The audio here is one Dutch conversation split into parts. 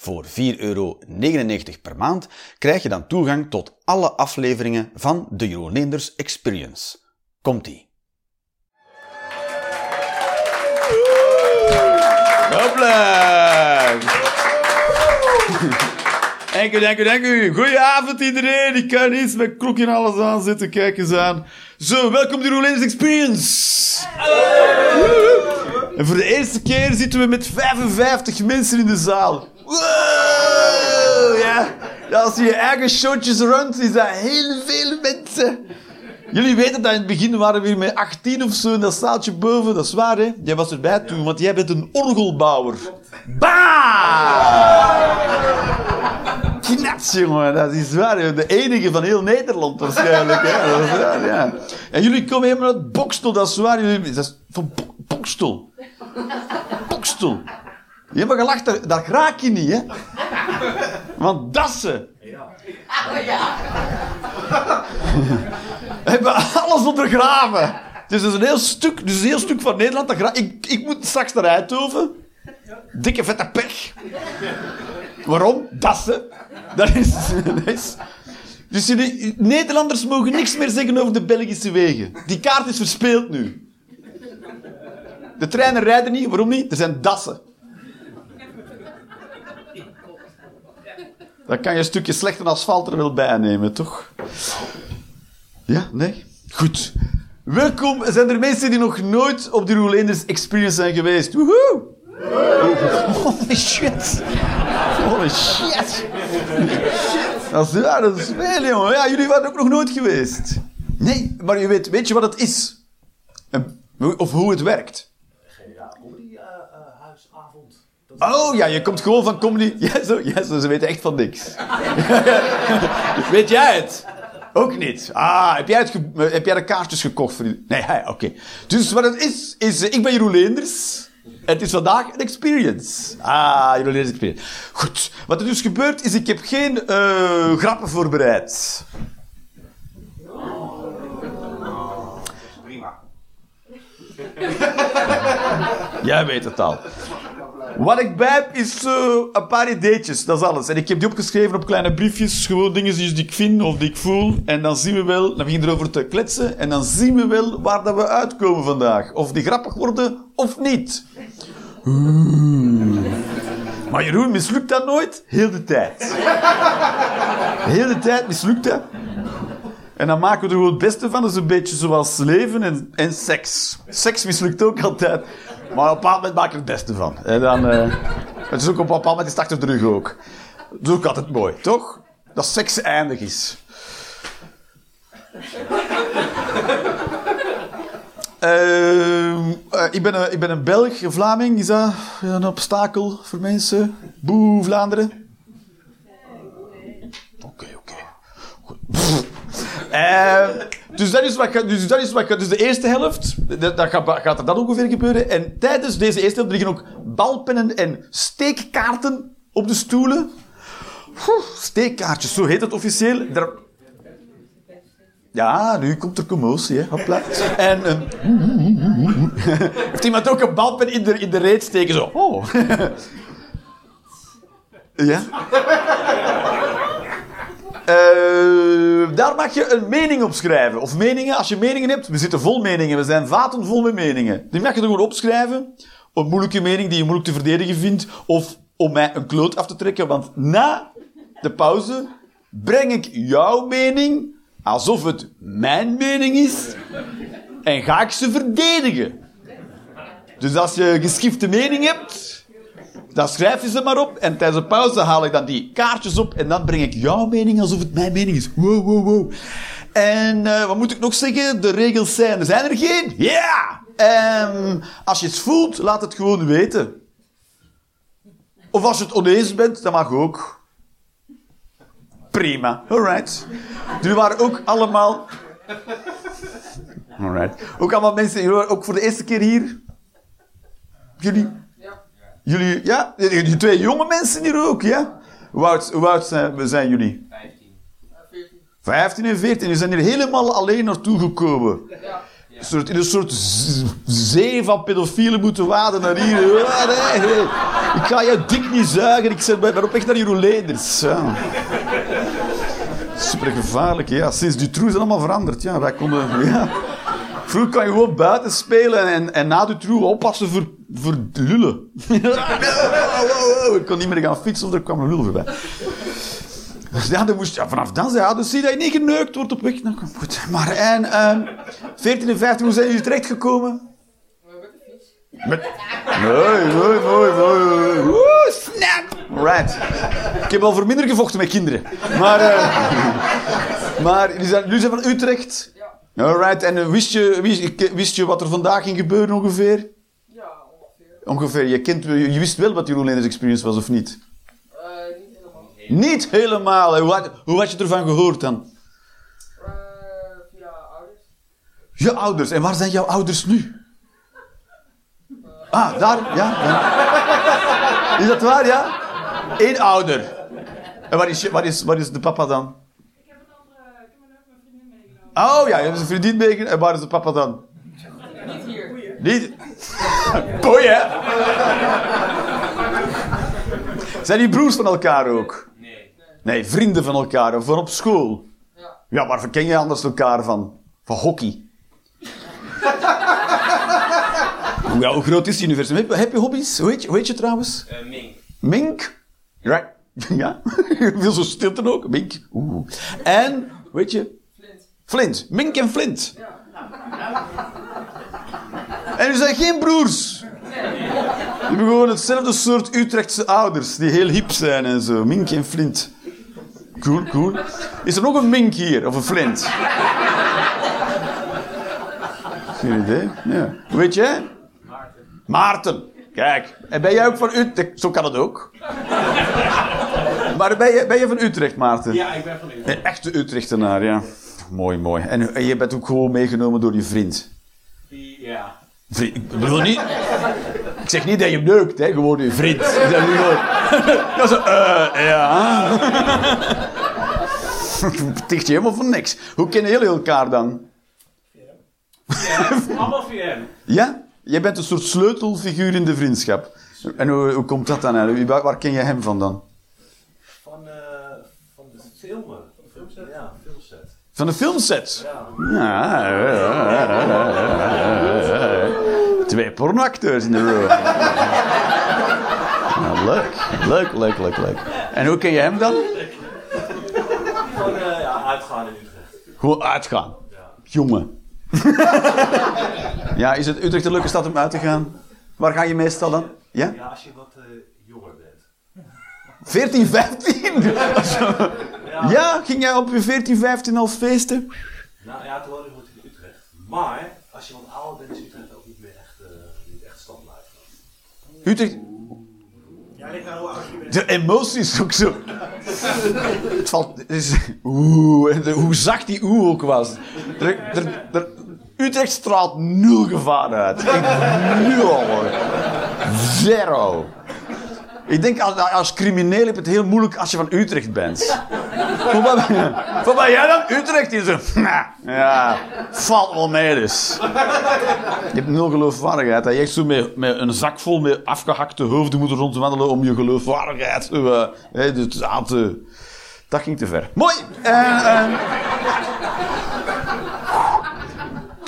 Voor 4,99 euro per maand krijg je dan toegang tot alle afleveringen van de Jeroen Leenders Experience. Komt-ie. Hopla! Dank u, dank u, dank u. Goedenavond iedereen. Ik kan iets met klokje en alles aanzetten. Kijk eens aan. Zo, welkom de Jeroen Leenders Experience. En voor de eerste keer zitten we met 55 mensen in de zaal. Ja. Als je je eigen showtjes runt, is dat heel veel mensen. Jullie weten dat in het begin waren we hier met 18 of zo in dat zaaltje boven. Dat is waar, hè? Jij was erbij toen, want jij bent een orgelbouwer. Bam! Knats, jongen. Dat is waar. De enige van heel Nederland waarschijnlijk. Hè? Ja. En jullie komen helemaal uit Bokstel, dat is waar. Jullie, dat is van Bo- Bokstel. Bokstel. Je hebt gelacht, dat, dat raak je niet, hè? Want Dassen. hebben alles ondergraven. Dus dat is een heel stuk, dus een heel stuk van Nederland. Dat ik, ik moet straks naar Eindhoven. Dikke vette pech. Waarom? Dassen. Dat is... Dat is dus jullie, Nederlanders mogen niks meer zeggen over de Belgische wegen. Die kaart is verspeeld nu. De treinen rijden niet. Waarom niet? Er zijn dassen. Dan kan je een stukje slechte asfalt er wel bij nemen, toch? Ja? Nee? Goed. Welkom. Zijn er mensen die nog nooit op de Roelenders Experience zijn geweest? Woehoe! Holy shit. Holy shit. Dat is, ja, dat is veel, jongen. Ja, jullie waren ook nog nooit geweest. Nee, maar je weet, weet je wat het is? Of hoe het werkt? Oh ja, je komt gewoon van comedy. Ja, zo, ja, zo, ze weten echt van niks. Weet jij het? Ook niet. Ah, heb jij, het ge- heb jij de kaartjes gekocht voor die? Nee, hij, oké. Dus wat het is, is... eh, ik ben Jeroen Leenders. Het is vandaag een experience. Ah, Jeroen Leenders experience. Goed. Wat er dus gebeurt, is ik heb geen eh, grappen voorbereid. Prima. Jij weet het al. Wat ik bij heb, is eh, een paar ideetjes, dat is alles. En ik heb die opgeschreven op kleine briefjes, gewoon dingen die ik vind of die ik voel. En dan zien we wel, dan beginnen we erover te kletsen, en dan zien we wel waar dat we uitkomen vandaag. Of die grappig worden, of niet. Oeh. Maar Jeroen, mislukt dat nooit? Heel de tijd. Heel de tijd mislukt dat. En dan maken we er gewoon het beste van. Dat is een beetje zoals leven en, en seks. Seks mislukt ook altijd. Maar op een bepaald moment er het beste van. En dan, eh, het is ook op een bepaald moment is de rug ook. Dat is ook altijd mooi, toch? Dat seks eindig is. Ehm, eh, ik, ben een, ik ben een Belg, een Vlaming. Is dat een obstakel voor mensen? Boe, Vlaanderen? Oké, oké. Goed. Eh, dus dat is wat dus dat is wat dus de eerste helft, dat, dat gaat, er dan ongeveer gebeuren. En tijdens deze eerste helft liggen ook balpennen en steekkaarten op de stoelen. Steekkaartjes, zo heet het officieel. Daar- Ja, nu komt er commotie, hè. Hopla. En heeft iemand ook een balpen in de, in de reet steken, zo. Oh. ja? Eh, daar mag je een mening op schrijven. Of meningen, als je meningen hebt. We zitten vol meningen. We zijn vaten vol met meningen. Die mag je er gewoon opschrijven. Een moeilijke mening die je moeilijk te verdedigen vindt. Of om mij een kloot af te trekken. Want na de pauze breng ik jouw mening alsof het mijn mening is. En ga ik ze verdedigen. Dus als je geschifte mening hebt, dan schrijf je ze maar op en tijdens de pauze haal ik dan die kaartjes op en dan breng ik jouw mening alsof het mijn mening is. Wow, wow, wow. En eh, wat moet ik nog zeggen? De regels zijn, er zijn er geen? Ja! En als je het voelt, laat het gewoon weten. Of als je het oneens bent, dat mag ook. Prima. Alright. Jullie waren ook allemaal... Alright. Ook allemaal mensen, jullie ook voor de eerste keer hier? Jullie? Jullie, ja? Die twee jonge mensen hier ook, ja? Hoe oud, zijn, jullie? 15 en 14. Die zijn hier helemaal alleen naartoe gekomen. Een soort, in een soort zee van pedofielen moeten waden naar hier. Ja. Ik ga je dik niet zuigen. Ik ben op weg naar Jeroen-Leenders. Ja. Super gevaarlijk, ja. Sinds Dutroux zijn allemaal veranderd. Ja, wij konden... Ja. Vroeger kon je gewoon buiten spelen en, en na Dutroux oppassen voor, voor lullen. Ik kon niet meer gaan fietsen of er kwam een lul voorbij. Dus ja, dan moest, ja, vanaf dan zei ja, dus zie dat je niet geneukt wordt op weg. Nou, goed. Maar en, ehm 14 en 15, hoe zijn jullie terechtgekomen? Met Nee, nee, nee, nee. Snap! Right. Ik heb al voor minder gevochten met kinderen. Maar, eh, maar jullie, zijn, jullie zijn van Utrecht? Ja. Alright, en eh, wist je, wist, wist je wat er vandaag ging gebeuren ongeveer? Ja, ongeveer. Ongeveer, je, kent, je wist wel wat Jeroen Leenders Experience was of niet? Eh, niet helemaal. Niet helemaal. Hoe had, hoe had je ervan gehoord dan? Eh, via ouders. Je ouders. En waar zijn jouw ouders nu? Ah, daar? Ja. ja. Is dat waar, ja? Eén ouder. En waar is, je- waar is, waar is de papa dan? Ik heb een andere, ik heb mijn vriendin meegenomen. Oh ja, je hebt een vriendin meegenomen. En waar is de papa dan? Niet hier. Niet? Boei, hè? Zijn die broers van elkaar ook? Nee. Nee, vrienden van elkaar. Of van op school? Ja. Ja, waar ken je anders elkaar van? Van hockey. ja, hoe groot is het universum? Heb, je hobby's? Hoe heet je, hoe heet je trouwens? Eh, Mink. Mink? Right. Ja? Je wil zo stilte ook? Mink. Oeh. En, weet je? Flint. Flint. Mink en Flint. Ja. En u zijn geen broers. Die hebben gewoon hetzelfde soort Utrechtse ouders. Die heel hip zijn en zo. Mink en Flint. Cool, cool. Is er nog een Mink hier? Of een Flint? Geen idee. Ja. Weet jij? Maarten. Maarten. Kijk. En ben jij ook van Utrecht? Zo kan het ook. Maar ben je, ben je van Utrecht, Maarten? Ja, ik ben van u. Een echte Utrechtenaar, ja. Mooi, mooi. En, en je bent ook gewoon meegenomen door je vriend. Ja. Vriend, ik bedoel niet... Ik zeg niet dat je neukt, hè. Gewoon je vriend. Dat is gewoon... Dat is een... eh, ja. Ticht je helemaal van niks. Hoe kennen jullie elkaar dan? Allemaal via hem. Ja? Jij bent een soort sleutelfiguur in de vriendschap. En hoe, hoe komt dat dan uit? Wie- Waar, waar ken je hem van dan? Van, eh, van de filmen. Filmset? Ja, filmset. Van de filmset? Ja. Ja. Twee pornoacteurs in de room. Leuk. Leuk, leuk, leuk, leuk. En hoe ken je hem dan? Van, eh, ja, uitgaan in Utrecht. Gewoon uitgaan. Ja. Jongen. Ja, is het Utrecht een leuke stad om uit te gaan? Waar ga je meestal dan? Ja? Ja, als je wat eh, jonger bent. 14, 15? Ja, ging jij op je 14, 15 al feesten? Nou ja, toen woonde ik in Utrecht. Maar, als je wat ouder bent, is Utrecht ook niet meer echt, eh niet echt standaard. Utrecht... De emotie is ook zo... Het valt... het is, oeh, de- hoe zacht die oeh ook was. Er, er, er- Utrecht straalt nul gevaar uit. Echt nul. Zero. Ik denk, als, als crimineel heb je het heel moeilijk als je van Utrecht bent. Ben, hoe ben jij dan? Utrecht is er. Ja, valt wel mee dus. Je hebt nul geloofwaardigheid. Je echt zo met, met een zak vol met afgehakte hoofden moet rondwandelen om je geloofwaardigheid eh, dus te... Dat ging te ver. Mooi! En, eh,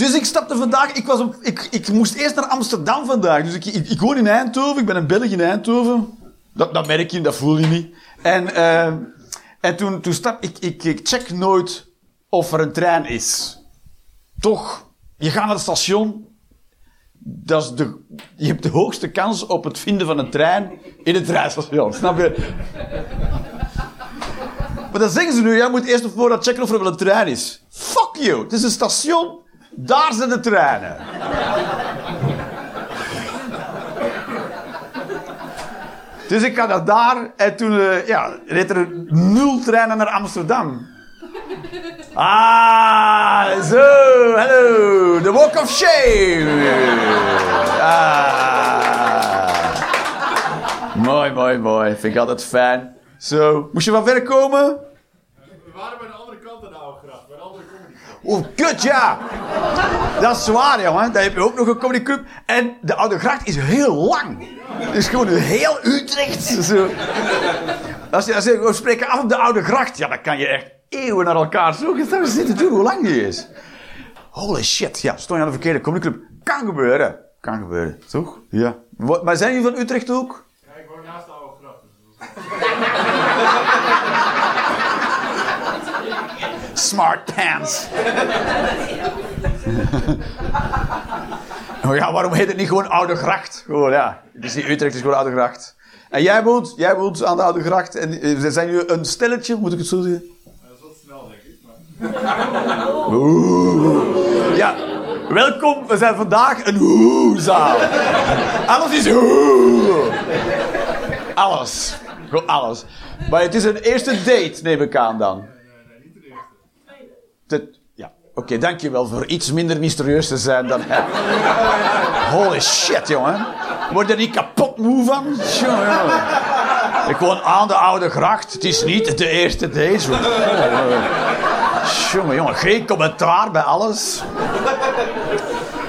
dus ik stapte vandaag... Ik, was op, ik, ik moest eerst naar Amsterdam vandaag. Dus ik, ik, woon in Eindhoven. Ik ben een Belg in Eindhoven. Dat, dat merk je, dat voel je niet. En, eh, en toen, toen stap ik, ik... Ik check nooit of er een trein is. Toch, je gaat naar het station. Dat is de, je hebt de hoogste kans op het vinden van een trein in het treinstation. Snap je? Maar dan zeggen ze nu, jij moet eerst op voorhand checken of er wel een trein is. Fuck you, het is een station. Daar zijn de treinen. Dus ik ga naar daar en toen eh, ja, reed er nul treinen naar Amsterdam. Ah, zo, hallo, the walk of shame. Ah. Mooi, mooi, mooi. Vind ik altijd fijn. Zo, moest je wel ver komen? We waren bij de kant aan de oude gracht, bij de andere comedy Oh, kut, ja. Dat is zwaar, jongen. Daar heb je ook nog een comedyclub. En de Oude Gracht is heel lang. Het is gewoon heel Utrecht. Zo. Als je, als je we spreken af op de Oude Gracht, ja, dan kan je echt eeuwen naar elkaar zoeken. Dat is niet te doen hoe lang die is. Holy shit, ja, stond je aan de verkeerde comedyclub. Kan gebeuren. Kan gebeuren, toch? Ja. Maar zijn jullie van Utrecht ook? Ja, ik woon naast de oude gracht. Dus dat is Smart pants. oh ja, waarom heet het niet gewoon Oude Gracht? Gewoon, ja. Het is niet Utrecht, het is gewoon Oude Gracht. En jij woont, jij woont aan de Oude Gracht. En eh, zijn jullie een stelletje, moet ik het zo zeggen? dat is wat snel, denk ik. Maar... Oeh. Ja, welkom. We zijn vandaag een hoezaal. Alles is hoe. Alles. Gewoon alles. Maar het is een eerste date, neem ik aan dan. Nee, nee, niet de ja, oké, dankjewel voor iets minder mysterieus te zijn dan hij. Holy shit, jongen. Word er niet kapot moe van? Ik woon aan de Oude Gracht. Het is niet de eerste date. Zo. Jongen, jongen, geen commentaar bij alles.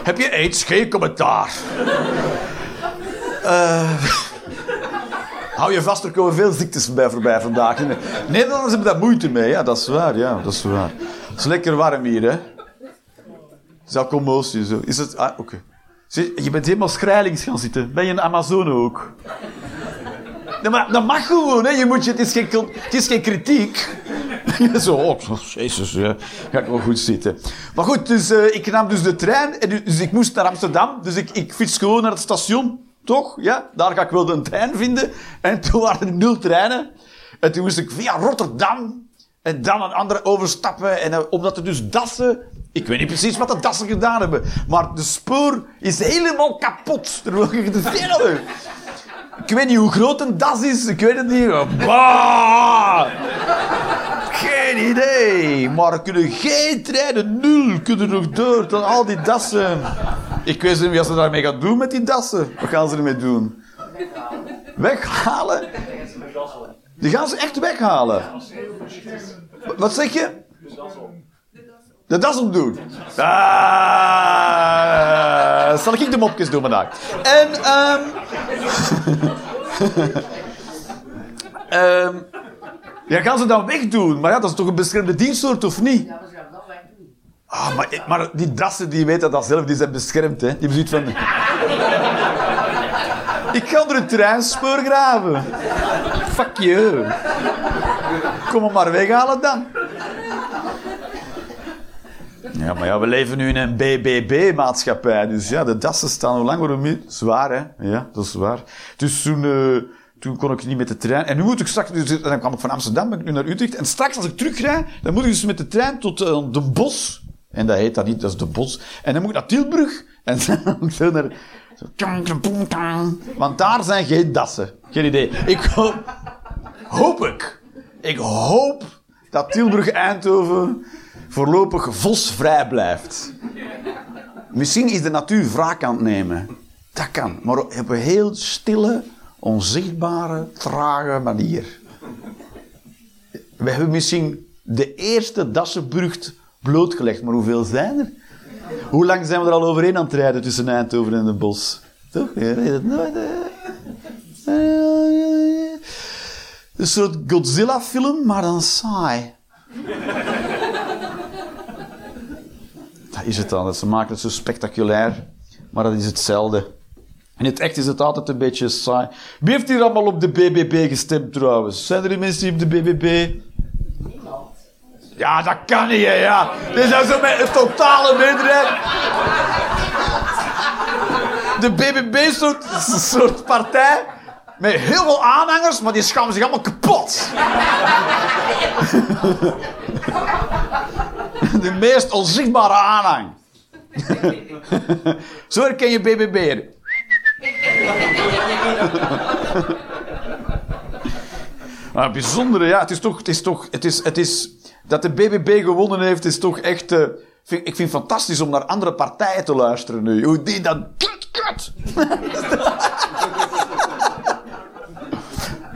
Heb je aids? Geen commentaar. Eh, hou je vast, er komen veel ziektes bij voorbij vandaag. Nederlanders hebben daar moeite mee, ja, dat is waar, ja, dat is waar. Het is lekker warm hier, hè. Commotie, zo. Is het... Ah, oké. Zie, Je bent helemaal schrijlings gaan zitten. Ben je een Amazone ook? Nee, maar dat mag gewoon, hè. Je moet je, het, is geen, het is geen kritiek. Zo, oh, jezus, ja. ga ik wel goed zitten. Maar goed, dus, eh, ik nam dus de trein. En dus ik moest naar Amsterdam. Dus ik, ik fiets gewoon naar het station. Toch? Ja, daar ga ik wel een trein vinden. En toen waren er nul treinen. En toen moest ik via Rotterdam. En dan een andere overstappen. En eh, omdat er dus dassen... Ik weet niet precies wat de dassen gedaan hebben. Maar de spoor is helemaal kapot. Er wil ik weet niet hoe groot een das is. Ik weet het niet. Bah! Geen idee. Maar er kunnen geen treinen. Nul kunnen nog door. Tot al die dassen. Ik weet niet wat ze daarmee gaan doen met die dassen. Wat gaan ze ermee doen? Weghalen? Die gaan ze echt weghalen. Wat zeg je? De das omdoen. Ah, zal ik de mopjes doen vandaag. En, ehm ehm ja, gaan ze dan wegdoen? Maar ja, dat is toch een beschermde dienstsoort, of niet? Ah, maar, maar die dassen, die weten dat zelf, die zijn beschermd, hè. Die hebben van... Ik ga onder een treinspoor graven. Fuck you. Kom maar weghalen dan. Ja, maar ja, we leven nu in een BBB-maatschappij. Dus ja, de dassen staan hoe lang worden meer? Zwaar, hè? Ja, dat is waar. Dus toen, eh, toen kon ik niet met de trein. En nu moet ik straks... Dus, dan kwam ik van Amsterdam, ben ik nu naar Utrecht. En straks als ik terugrijd, dan moet ik dus met de trein tot eh, de Bos. En dat heet dat niet, dat is de Bos. En dan moet ik naar Tilburg. En dan moet ik naar... Want daar zijn geen dassen. Geen idee. Ik hoop... Hoop ik. Ik hoop dat Tilburg-Eindhoven voorlopig vosvrij blijft. Misschien is de natuur wraak aan het nemen. Dat kan. Maar op een heel stille, onzichtbare, trage manier. We hebben misschien de eerste Dassenburgt blootgelegd. Maar hoeveel zijn er? Hoe lang zijn we er al overheen aan het rijden tussen Eindhoven en de bos? Toch? Het nooit? Een soort Godzilla-film, maar dan saai. Dat is het dan. Ze maken het zo spectaculair, maar dat is hetzelfde. In het echt is het altijd een beetje saai. Wie heeft hier allemaal op de BBB gestemd trouwens? Zijn er mensen die op de BBB... Ja, dat kan niet, hè, ja. Dit is zo met een totale meerderheid. De BBB is een soort, partij met heel veel aanhangers, maar die schamen zich allemaal kapot. De meest onzichtbare aanhang. Zo herken je. Maar het bijzondere, ja, het is toch, het is toch, het is, het is, dat de BBB gewonnen heeft, is toch echt, eh, vind, ik vind het fantastisch om naar andere partijen te luisteren nu. Hoe die dan, kut, kut.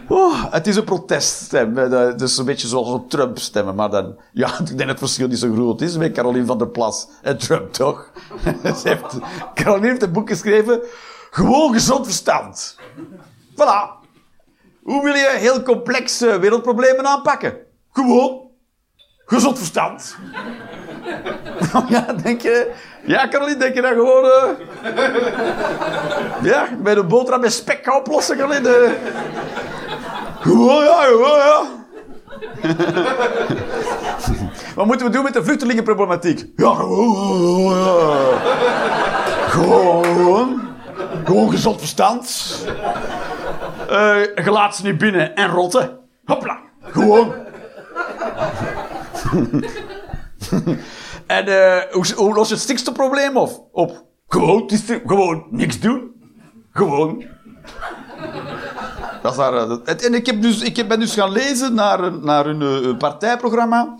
Oh, het is een proteststem. Dus een beetje zoals een Trump stemmen. Maar dan, ja, ik denk dat het verschil niet zo groot is met Caroline van der Plas en Trump, toch? Ze heeft, Caroline heeft een boek geschreven. Gewoon gezond verstand. Voilà. Hoe wil je heel complexe wereldproblemen aanpakken? Gewoon. Gezond verstand. ja, denk je... Ja, Caroline, denk je dat gewoon... eh, ja, bij de boterham met spek gaan oplossen, Caroline? eh? Gewoon, ja, gewoon, ja. Wat moeten we doen met de vluchtelingenproblematiek? Ja, gewoon, gewoon. Gewoon. Gezond verstand. Eh, je laat ze niet binnen en rotten. Hopla. Gewoon. en eh, hoe, hoe los je het stikstofprobleem op? op? Gewoon, gewoon niks doen. Gewoon. Dat is daar, eh, en ik, heb dus, ik ben dus gaan lezen naar, naar hun eh, partijprogramma.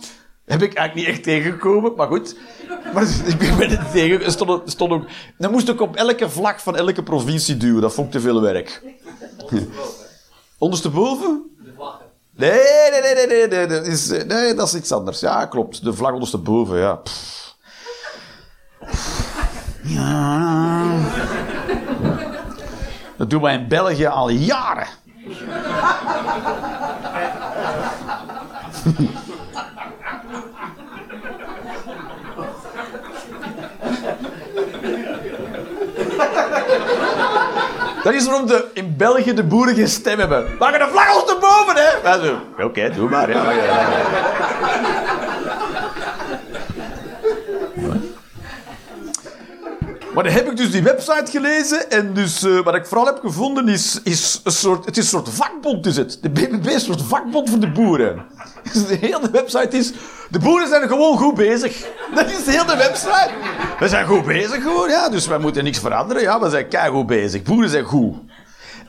Heb ik eigenlijk niet echt tegengekomen, maar goed. Maar ik ben het tegen. Stond, stond ook, dan moest ik op elke vlag van elke provincie duwen. Dat vond ik te veel werk. Ondersteboven? Nee, nee, nee, nee, nee, nee, dat is, nee, dat is iets anders. Ja, klopt. De vlag ondersteboven, ja. Pff. Ja. Dat doen wij in België al jaren. Dat is waarom de, in België de boeren geen stem hebben. Laat je de vlag ondersteboven, hè? Ja, zo. Oké, doe maar. Maar dan heb ik dus die website gelezen en dus eh, wat ik vooral heb gevonden is, is een soort, het is een soort vakbond is het. De BBB is een soort vakbond voor de boeren. Dus de hele website is, de boeren zijn gewoon goed bezig. Dat is de hele website. We zijn goed bezig gewoon, ja, dus wij moeten niks veranderen. Ja, we zijn goed bezig. Boeren zijn goed.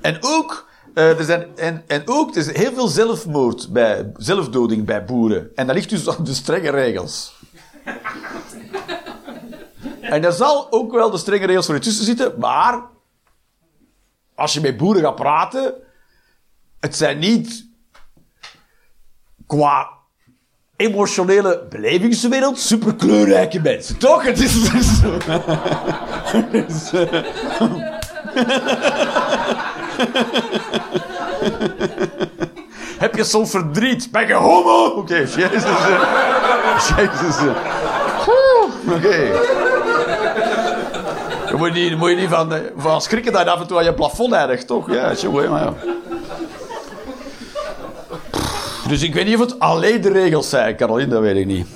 En ook, eh, er zijn, en, en ook, er is heel veel zelfmoord bij, zelfdoding bij boeren. En dat ligt dus aan de strenge regels. En daar zal ook wel de strenge regels voor je tussen zitten, maar als je met boeren gaat praten, het zijn niet qua emotionele belevingswereld super kleurrijke mensen, toch? Het is, is zo. Heb je soms verdriet? Ben je homo? Oké, jezus. eh. Jezus. eh. Oké. Je moet niet, moet je niet van, eh, van schrikken dat je af en toe aan je plafond eindigt, toch? Ja, jongen, maar ja. Dus ik weet niet of het alleen de regels zijn, Caroline, dat weet ik niet.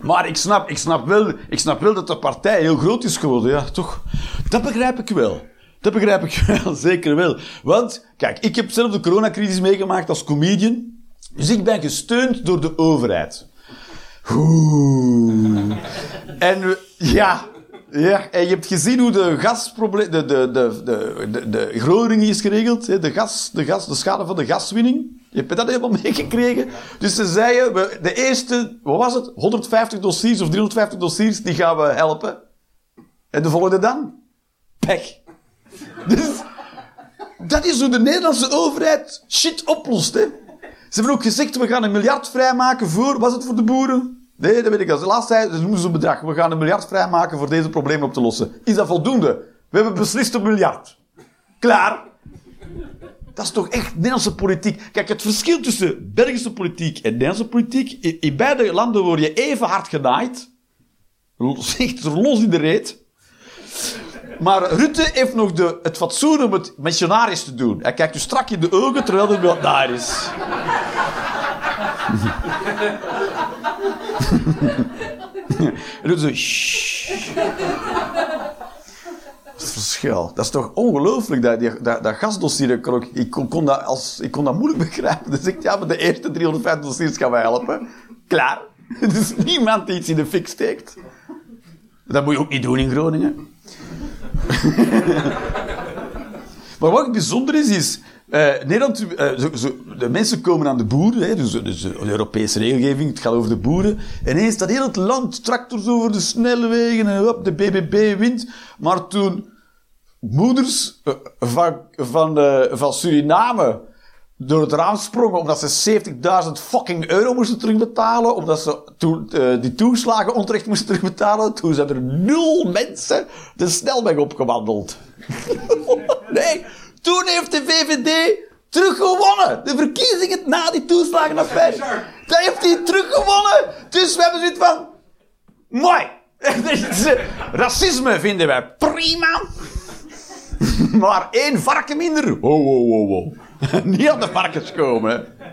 Maar ik snap, ik, snap wel, ik snap wel dat de partij heel groot is geworden, ja, toch? Dat begrijp ik wel. Dat begrijp ik wel, zeker wel. Want, kijk, ik heb zelf de coronacrisis meegemaakt als comedian. Dus ik ben gesteund door de overheid. Oeh. En ja, ja, en je hebt gezien hoe de gasprobleem, de, de, de, de, de, de Groningen is geregeld, hè, de, gas, de, gas, de schade van de gaswinning. Je hebt dat helemaal meegekregen. Dus ze zeiden, we- de eerste, wat was het, 150 dossiers of 350 dossiers, die gaan we helpen. En de volgende dan? Pech. Dus, dat is hoe de Nederlandse overheid shit oplost, hè. Ze hebben ook gezegd, we gaan een miljard vrijmaken voor... Was het voor de boeren? Nee, dat weet ik al. De laatste tijd, ze noemen ze een bedrag. We gaan een miljard vrijmaken voor deze problemen op te lossen. Is dat voldoende? We hebben beslist een miljard. Klaar. Dat is toch echt Nederlandse politiek. Kijk, het verschil tussen Belgische politiek en Nederlandse politiek... In, beide landen word je even hard genaaid. Echt los in de reet. Maar Rutte heeft nog de, het fatsoen om het missionarisch te doen. Hij kijkt je strak in de ogen terwijl hij daar is. Hij doet zo... Het verschil. Dat is toch ongelooflijk, dat, dat, dat gasdossier. Ik kon, dat als, ik kon dat moeilijk begrijpen. Dus ik ja, maar de eerste 350 dossiers gaan wij helpen. Klaar. Er is niemand die iets in de fik steekt. Dat moet je ook niet doen in Groningen. maar wat bijzonder is, is... Eh, Nederland, eh, zo, zo, de mensen komen aan de boeren, hè, dus, dus de Europese regelgeving, het gaat over de boeren. En ineens staat heel het land, tractors over de snelwegen en hop, de BBB wint. Maar toen moeders eh, van, van, van Suriname door het raam sprongen omdat ze 70.000 fucking euro moesten terugbetalen, omdat ze toen, die toeslagen onterecht moesten terugbetalen, toen zijn er nul mensen de snelweg opgewandeld. nee, toen heeft de VVD teruggewonnen. De verkiezingen na die toeslagenaffaire. Dat heeft hij teruggewonnen. Dus we hebben zoiets van... Mooi. Dus, eh, Racisme vinden wij prima. Maar één varken minder. Wow, wow, wow, wow. Niet aan de varkens komen. hè.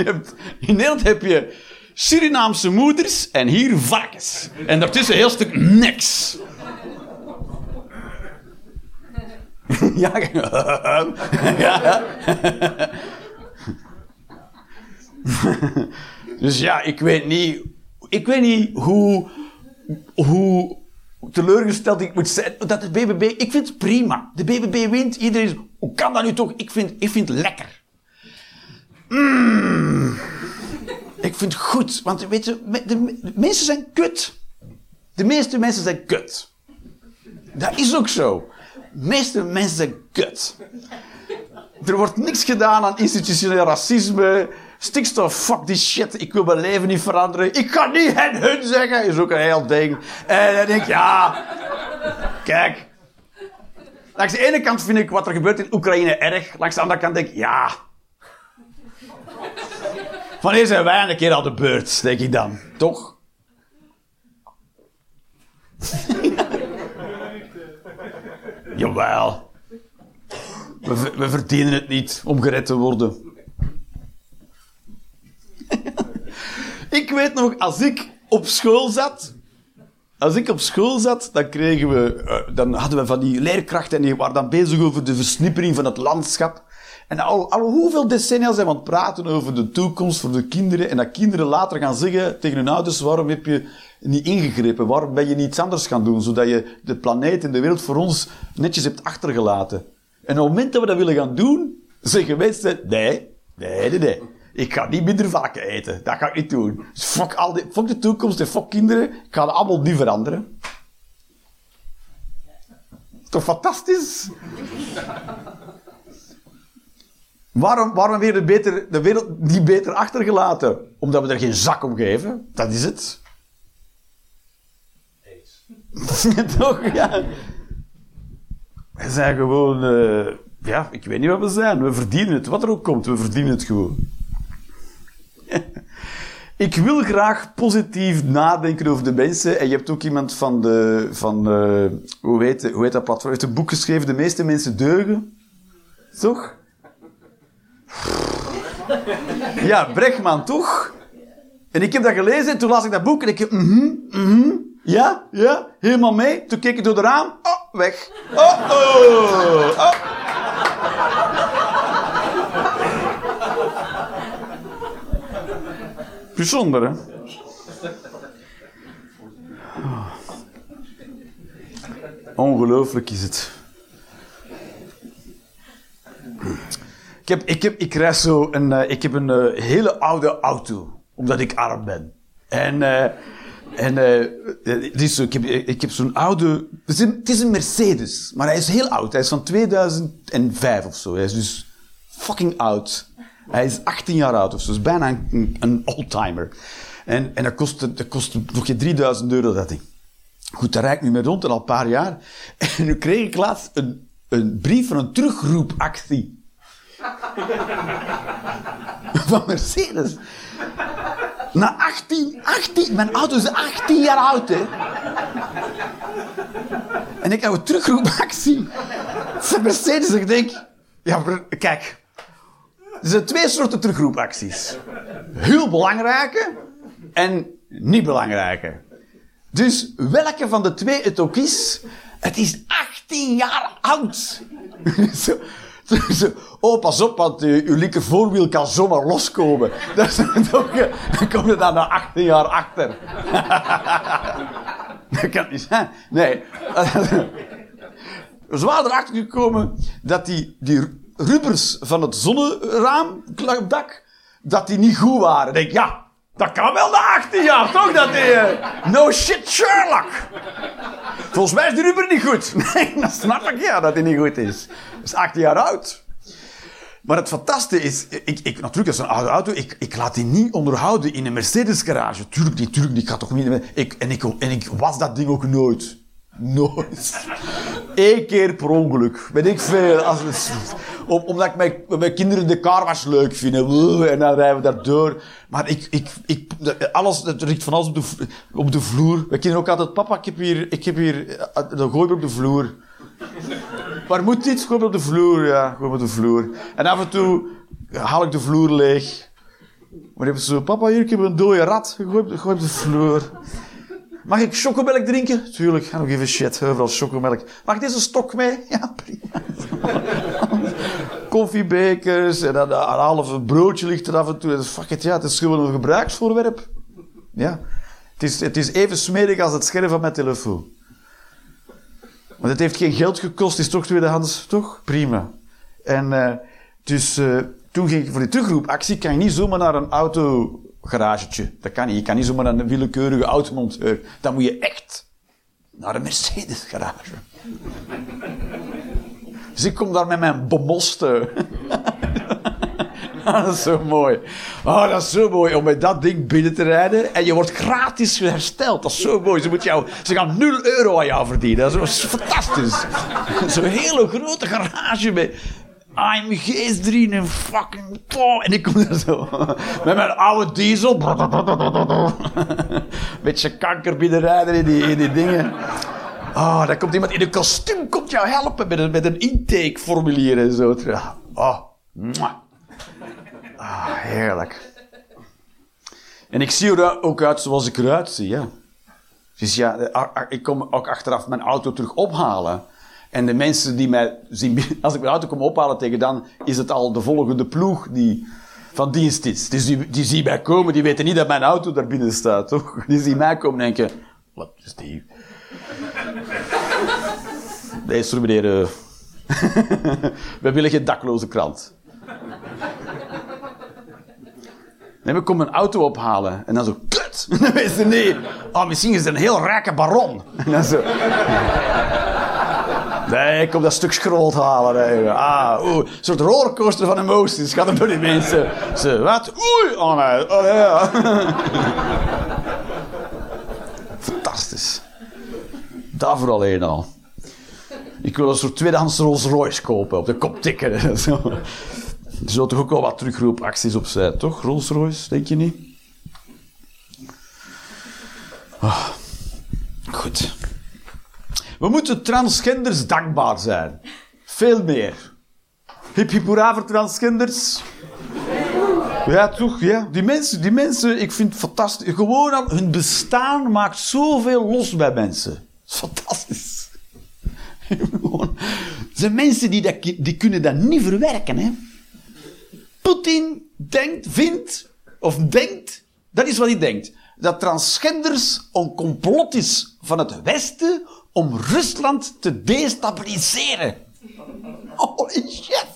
Je hebt, in Nederland heb je Surinaamse moeders en hier varkens. En daartussen een heel stuk niks. Ja, ja. Dus ja, ik weet niet... Ik weet niet hoe... Hoe teleurgesteld ik moet zijn. Dat de BBB... Ik vind het prima. De BBB wint. Iedereen is... Hoe kan dat nu toch? Ik vind, ik vind het lekker. Mm. Ik vind het goed. Want weet je, de, de mensen zijn kut. De meeste mensen zijn kut. Dat is ook zo. Meeste mensen kut. Er wordt niks gedaan aan institutioneel racisme. Stikstof, fuck die shit. Ik wil mijn leven niet veranderen. Ik kan niet hen hun zeggen. Is ook een heel ding. En dan denk ik, ja. Kijk. Langs de ene kant vind ik wat er gebeurt in Oekraïne erg. Langs de andere kant denk ik, ja. Wanneer zijn wij een keer aan de beurt, denk ik dan. Toch? Jawel. We, we verdienen het niet om gered te worden. ik weet nog, als ik op school zat. Als ik op school zat, dan kregen we. eh, dan hadden we van die leerkrachten en die waren dan bezig over de versnippering van het landschap. En al, al hoeveel decennia zijn we aan het praten over de toekomst voor de kinderen. En dat kinderen later gaan zeggen tegen hun ouders: waarom heb je niet ingegrepen? Waarom ben je niet iets anders gaan doen? Zodat je de planeet en de wereld voor ons netjes hebt achtergelaten. En op het moment dat we dat willen gaan doen, zeggen mensen: nee, nee, nee, nee. Ik ga niet minder varken eten. Dat ga ik niet doen. Fuck, al die, de toekomst en fuck kinderen. Ik ga allemaal niet veranderen. Toch fantastisch? Waarom, waarom weer de, beter, de wereld niet beter achtergelaten? Omdat we er geen zak om geven. Dat is het. Toch? Ja. We zijn gewoon... eh, ja, ik weet niet wat we zijn. We verdienen het. Wat er ook komt, we verdienen het gewoon. ik wil graag positief nadenken over de mensen. En je hebt ook iemand van de... Van, eh, hoe, heet, hoe heet dat platform? heeft een boek geschreven, De meeste mensen deugen. Toch? Ja, Brechtman, toch? En ik heb dat gelezen en toen las ik dat boek en ik... Mhm, mhm, ja, ja, helemaal mee. Toen keek ik door de raam. Oh, weg. Oh, oh, oh. Bijzonder, hè? Ongelooflijk is het. Ik, heb, ik, heb, ik zo een, eh, ik heb een eh, hele oude auto, omdat ik arm ben. En, eh, en het is zo, ik heb, ik heb zo'n oude, het is, een, is Mercedes, maar hij is heel oud. Hij is van 2005 of zo. Hij is dus fucking oud. Hij is 18 jaar oud of zo, dus bijna een, oldtimer. En, en dat kost, dat kost nog geen 3000 euro dat ding. Goed, daar rijd ik nu mee rond al een paar jaar. En nu kreeg ik laatst een, een brief van een terugroepactie. van Mercedes. Na 18, 18, mijn auto is 18 jaar oud, hè. En ik heb een terugroepactie van Mercedes. Ik denk, ja, kijk. Er zijn twee soorten terugroepacties. Heel belangrijke en niet belangrijke. Dus welke van de twee het ook is, het is 18 jaar oud. Oh, pas op, want uh, uw linker voorwiel kan zomaar loskomen. Eh, dan kom je dan na 18 jaar achter. dat kan niet zijn. Nee. We waren erachter gekomen dat die, die rubbers van het zonneraam, dak, dat die niet goed waren. Ik denk, ja, dat kan wel na 18 jaar, toch? Dat die, eh, no shit Sherlock. Volgens mij is die rubber niet goed. Nee, dat snap ik, ja, dat hij niet goed is. Is 18 jaar oud. Maar het fantastische is, ik, ik, natuurlijk, dat is een oude auto. Ik, ik laat die niet onderhouden in een Mercedes-garage. Tuurlijk niet, tuurlijk niet. Ik ga toch niet... Ik, en, ik, was dat ding ook nooit. Nooit. Eén keer per ongeluk. Weet ik veel. Als om, omdat ik mijn, mijn kinderen de was leuk vind. En dan rijden we daar door. Maar ik, ik, ik, alles, het richt van alles op de, op de vloer. Wij kinderen ook altijd, papa, ik heb hier, ik heb hier, gooi ik op de vloer. Maar moet iets? Gooi op de vloer, ja. Gooi op de vloer. En af en toe haal ik de vloer leeg. Maar even zo, papa, hier, ik heb een dode rat. Gooi op, de vloer. Mag ik chocomelk drinken? Tuurlijk, I don't give a shit. Overal chocomelk. Mag ik deze stok mee? Ja, prima. Koffiebekers en dan een halve broodje ligt er af en toe. Fuck it, ja, het is gewoon een gebruiksvoorwerp. Ja. Het is, het is even smerig als het scherm van mijn telefoon. Want het heeft geen geld gekost, is toch tweedehands, toch? Prima. En uh, dus uh, toen ging ik voor die terugroepactie, kan je niet zomaar naar een autogaragetje. Dat kan niet. Je kan niet zomaar naar een willekeurige automonteur. Dan moet je echt naar een Mercedes garage. dus ik kom daar met mijn bemoste. dat is zo mooi. Oh, dat is zo mooi om met dat ding binnen te rijden. En je wordt gratis hersteld. Dat is zo mooi. Ze, moet jou, ze gaan 0 euro aan jou verdienen. Dat is fantastisch. Zo'n hele grote garage met AMG's erin en fucking... En ik kom er zo met mijn oude diesel. Beetje kanker binnenrijden in die, in die dingen. Oh, dan komt iemand in een kostuum komt jou helpen met een, met een intakeformulier en zo. Oh, mwah. Ah, heerlijk. En ik zie er ook uit zoals ik eruit zie, ja. Dus ja, ik kom ook achteraf mijn auto terug ophalen. En de mensen die mij zien, als ik mijn auto kom ophalen tegen dan, is het al de volgende ploeg die van dienst is. Dus die, die zien mij komen, die weten niet dat mijn auto daar binnen staat, toch? Die zien mij komen en denken, wat is die? Deze meneer, we willen geen dakloze krant. Nee, we komen een auto ophalen. En dan zo, kut! En dan weten ze, nee. Oh, misschien is het een heel rijke baron. En dan zo... Nee, ik kom dat stuk schroot halen. Ah, oeh. Een soort rollercoaster van emoties. Gaat er door die mensen. Ze, wat? Oei! Oh nee. Oh ja. Fantastisch. Daarvoor alleen al. Ik wil een soort tweedehands Rolls Royce kopen. Op de kop tikken. Zo. Er zullen toch ook wel wat terugroepacties op zijn, toch? Rolls Royce, denk je niet? Oh, goed. We moeten transgenders dankbaar zijn. Veel meer. Hip hip hoera voor transgenders. Ja, toch? Ja. Die mensen, die mensen, ik vind het fantastisch. Gewoon al hun bestaan maakt zoveel los bij mensen. Fantastisch. Gewoon. Zijn mensen die, dat, die kunnen dat niet verwerken, hè. Poetin denkt, vindt, of denkt, dat is wat hij denkt, dat transgenders een complot is van het Westen om Rusland te destabiliseren. Holy shit.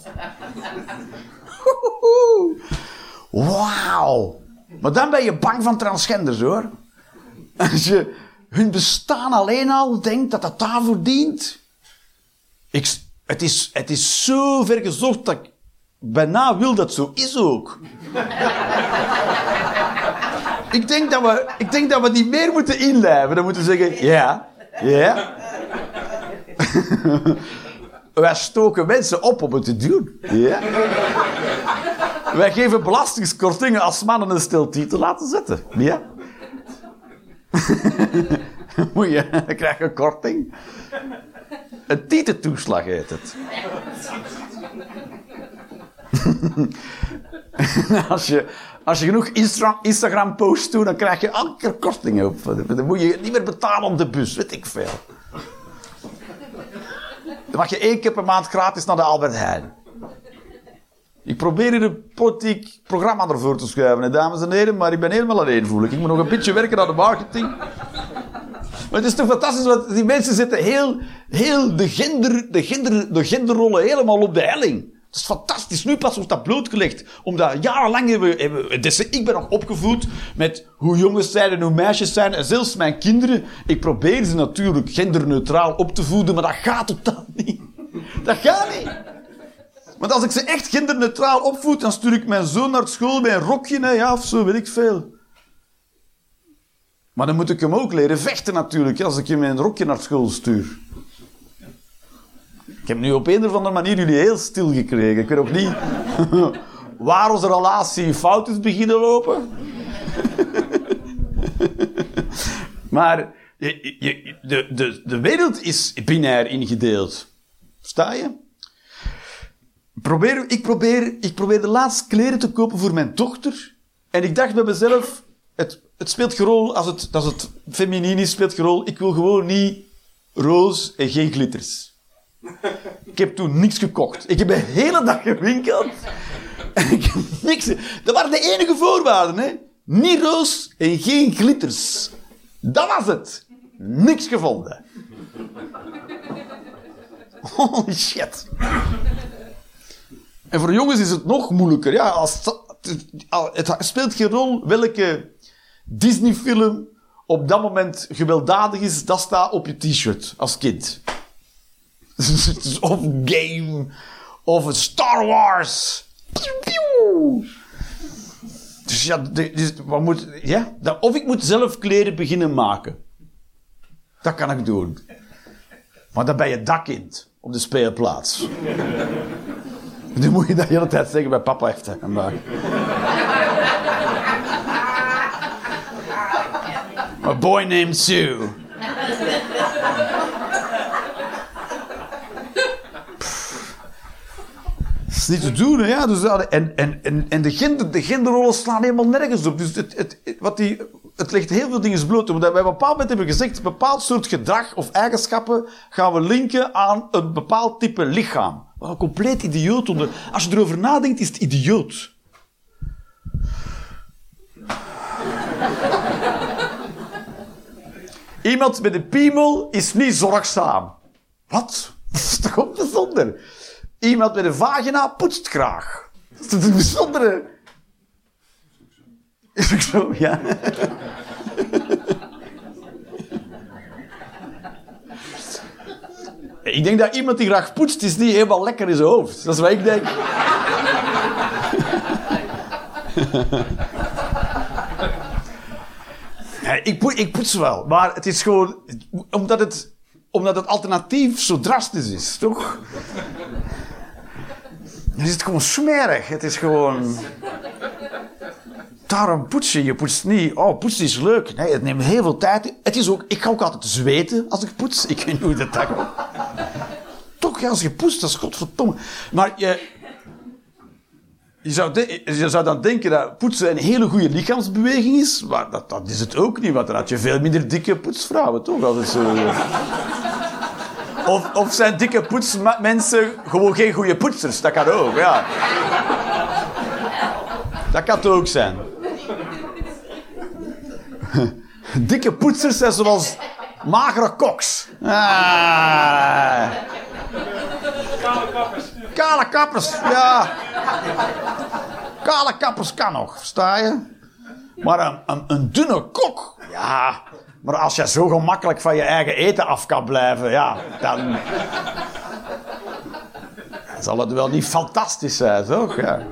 Wauw. Maar dan ben je bang van transgenders, hoor. Als je hun bestaan alleen al denkt dat dat daarvoor dient. Ik, het, is, het is zo ver gezocht dat ik bijna wil dat zo is ook. ik, denk dat we, ik denk dat we die meer moeten inlijven. Dan moeten zeggen, ja, ja. Wij stoken mensen op om het te doen. Ja. Wij geven belastingskortingen als mannen een stil titel laten zetten. Ja. Moet je, dan krijg je een korting. Een titeltoeslag heet het. als, je, als je genoeg Instagram-posts doet, dan krijg je elke keer kortingen op. Dan moet je niet meer betalen op de bus, weet ik veel. Dan mag je één keer per maand gratis naar de Albert Heijn. Ik probeer hier een politiek programma ervoor te schuiven, dames en heren, maar ik ben helemaal alleen, voel ik. Ik moet nog een beetje werken aan de marketing. Maar het is toch fantastisch, want die mensen zitten heel, heel de, gender, de, gender, de genderrollen helemaal op de helling. Dat is fantastisch. Nu pas wordt dat blootgelegd. Omdat jarenlang hebben we... Dus ik ben nog opgevoed met hoe jongens zijn en hoe meisjes zijn. En zelfs mijn kinderen. Ik probeer ze natuurlijk genderneutraal op te voeden, maar dat gaat totaal niet. Dat gaat niet. Want als ik ze echt genderneutraal opvoed, dan stuur ik mijn zoon naar school bij een rokje, ja, of zo, weet ik veel. Maar dan moet ik hem ook leren vechten natuurlijk, als ik hem in een rokje naar school stuur. Ik heb nu op een of andere manier jullie heel stil gekregen. Ik weet ook niet waar onze relatie fout is beginnen lopen. maar je, de, de, de wereld is binair ingedeeld. Sta je? Probeer, ik, probeer, ik probeer de laatste kleren te kopen voor mijn dochter. En ik dacht bij mezelf, het, het speelt geen rol als het, als het is, speelt geen rol. Ik wil gewoon niet roos en geen glitters. Ik heb toen niks gekocht. Ik heb de hele dag gewinkeld. En ik heb. Dat waren de enige voorwaarden, hè. Niet roos en geen glitters. Dat was het. Niks gevonden. Holy shit. En voor jongens is het nog moeilijker. Ja, als, het speelt geen rol welke Disney-film op dat moment gewelddadig is. Dat staat op je t-shirt als kind. of game, of Star Wars. Dus ja, dus wat moet, ja of ik moet zelf kleren beginnen maken. Dat kan ik doen. Maar dan ben je dakkind op de speelplaats. Nu moet je dat de tijd zeggen bij papa heeft dat gemaakt. A boy named Sue. Niet te doen? Ja, dus, ja, en en, en, en de, de genderrollen slaan helemaal nergens op. Dus het, het, wat die, het legt heel veel dingen bloot. Omdat wij op een bepaald moment hebben gezegd... een bepaald soort gedrag of eigenschappen gaan we linken aan een bepaald type lichaam. Wat een compleet idioot. Onder, als je erover nadenkt, is het idioot. Iemand met een piemel is niet zorgzaam. Wat? Dat is toch ook bijzonder? Iemand met een vagina poetst graag. Dat is een bijzondere... Is ook zo, ja. Ik denk dat iemand die graag poetst, is niet helemaal lekker in zijn hoofd. Dat is wat ik denk. Ja, ik, poets, ik poets wel, maar het is gewoon... Omdat het, omdat het alternatief zo drastisch is, toch? Dan is het gewoon smerig. Het is gewoon... Daarom poetsen. Je poetst niet. Oh, poetsen is leuk. Nee, het neemt heel veel tijd. Het is ook... Ik ga ook altijd zweten als ik poets. Ik weet niet hoe dat. Toch, als je poetst, dat is godverdomme. Maar je... Je zou, je zou dan denken dat poetsen een hele goede lichaamsbeweging is, maar dat, dat is het ook niet, want dan had je veel minder dikke poetsvrouwen, toch? Als het zo... Of, of zijn dikke poetsmensen gewoon geen goede poetsers? Dat kan ook, ja. Dat kan het ook zijn. Dikke poetsers zijn zoals magere koks. Ah. Kale kappers. Kale kappers, ja. Kale kappers kan nog, versta je? Maar een, een, een dunne kok, ja. Maar als je zo gemakkelijk van je eigen eten af kan blijven, ja, dan... zal het wel niet fantastisch zijn, toch? Ja.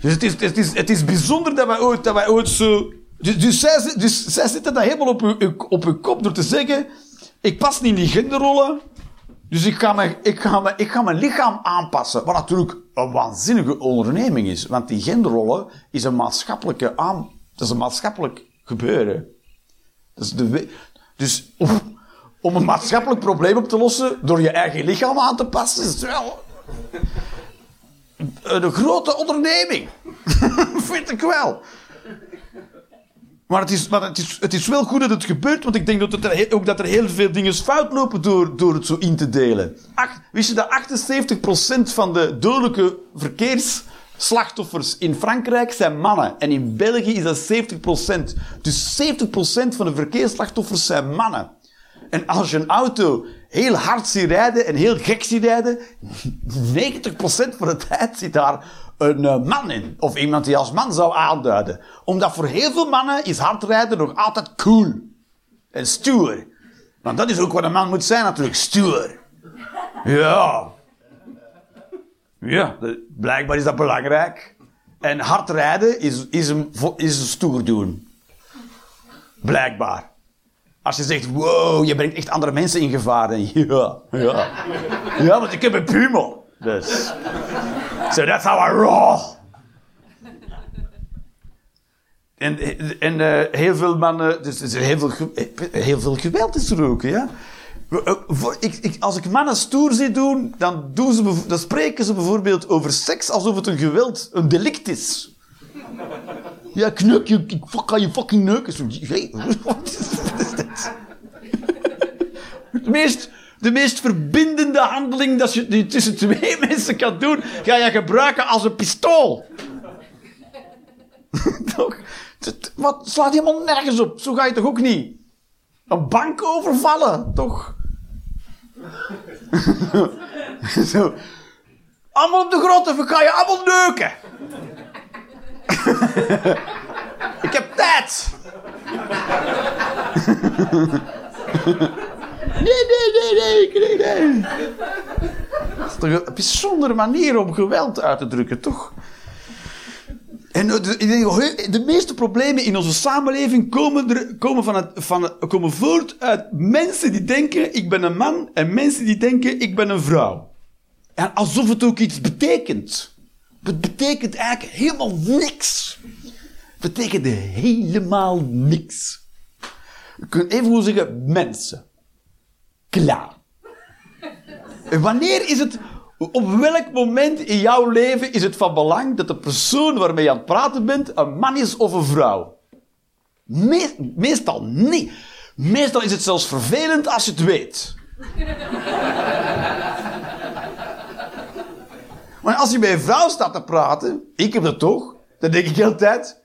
Dus het is, het, is, het is bijzonder dat wij ooit, dat wij ooit zo... Dus, dus, zij, zi- dus zij zitten dan helemaal op hun- op hun kop door te zeggen... Ik pas niet in die genderrollen... Dus ik ga, mijn, ik, ga ik ga mijn lichaam aanpassen. Wat natuurlijk een waanzinnige onderneming is. Want die genderrollen is een maatschappelijke aan... Dat is een maatschappelijk gebeuren. Is de, dus om, een maatschappelijk probleem op te lossen... door je eigen lichaam aan te passen... is wel... Een grote onderneming. Vind ik wel. Maar, het is, maar het, is, het is wel goed dat het gebeurt, want ik denk dat er, ook dat er heel veel dingen fout lopen door, door het zo in te delen. Ach, wist je dat 78% van de dodelijke verkeersslachtoffers in Frankrijk zijn mannen en in België is dat 70%. Dus 70% van de verkeersslachtoffers zijn mannen. En als je een auto heel hard ziet rijden en heel gek ziet rijden, 90% van de tijd zit daar een eh, man in. Of iemand die als man zou aanduiden. Omdat voor heel veel mannen is hard rijden nog altijd cool. En stoer. Want dat is ook wat een man moet zijn natuurlijk, stoer. Ja. Ja, blijkbaar is dat belangrijk. En hard rijden is, is, een, is een stoer doen. Blijkbaar. Als je zegt, wow, je brengt echt andere mensen in gevaar. Ja, ja. Ja, want ik heb een pumel. Dus. So that's how I roll. En, en eh, heel veel mannen, dus is heel veel, heel veel geweld is er ook, ja. Eh, Ik, als ik mannen stoer zie doen, dan, doen ze, dan spreken ze bijvoorbeeld over seks alsof het een geweld, een delict is. Ja, kneuk je, ik ga je fucking neuken. Zo, Wat is, dit? De meest verbindende handeling dat je tussen twee mensen kan doen, ga je gebruiken als een pistool. toch? Wat slaat helemaal nergens op? Zo ga je toch ook niet? Een bank overvallen, toch? Zo. Allemaal op de of ik ga je allemaal neuken. ik heb tijd. nee, nee, nee, nee, nee, nee. Dat is toch een bijzondere manier om geweld uit te drukken, toch? En de, meeste problemen in onze samenleving komen, komen, van het, van komen voort uit mensen die denken ik ben een man en mensen die denken ik ben een vrouw. En alsof het ook iets betekent. Het betekent eigenlijk helemaal niks. Het betekent helemaal niks. Je kunt even goed zeggen mensen. Klaar. Wanneer is het... Op welk moment in jouw leven is het van belang dat de persoon waarmee je aan het praten bent een man is of een vrouw? Me- meestal niet. Meestal is het zelfs vervelend als je het weet. Maar als je bij een vrouw staat te praten, ik heb dat toch, dan denk ik altijd...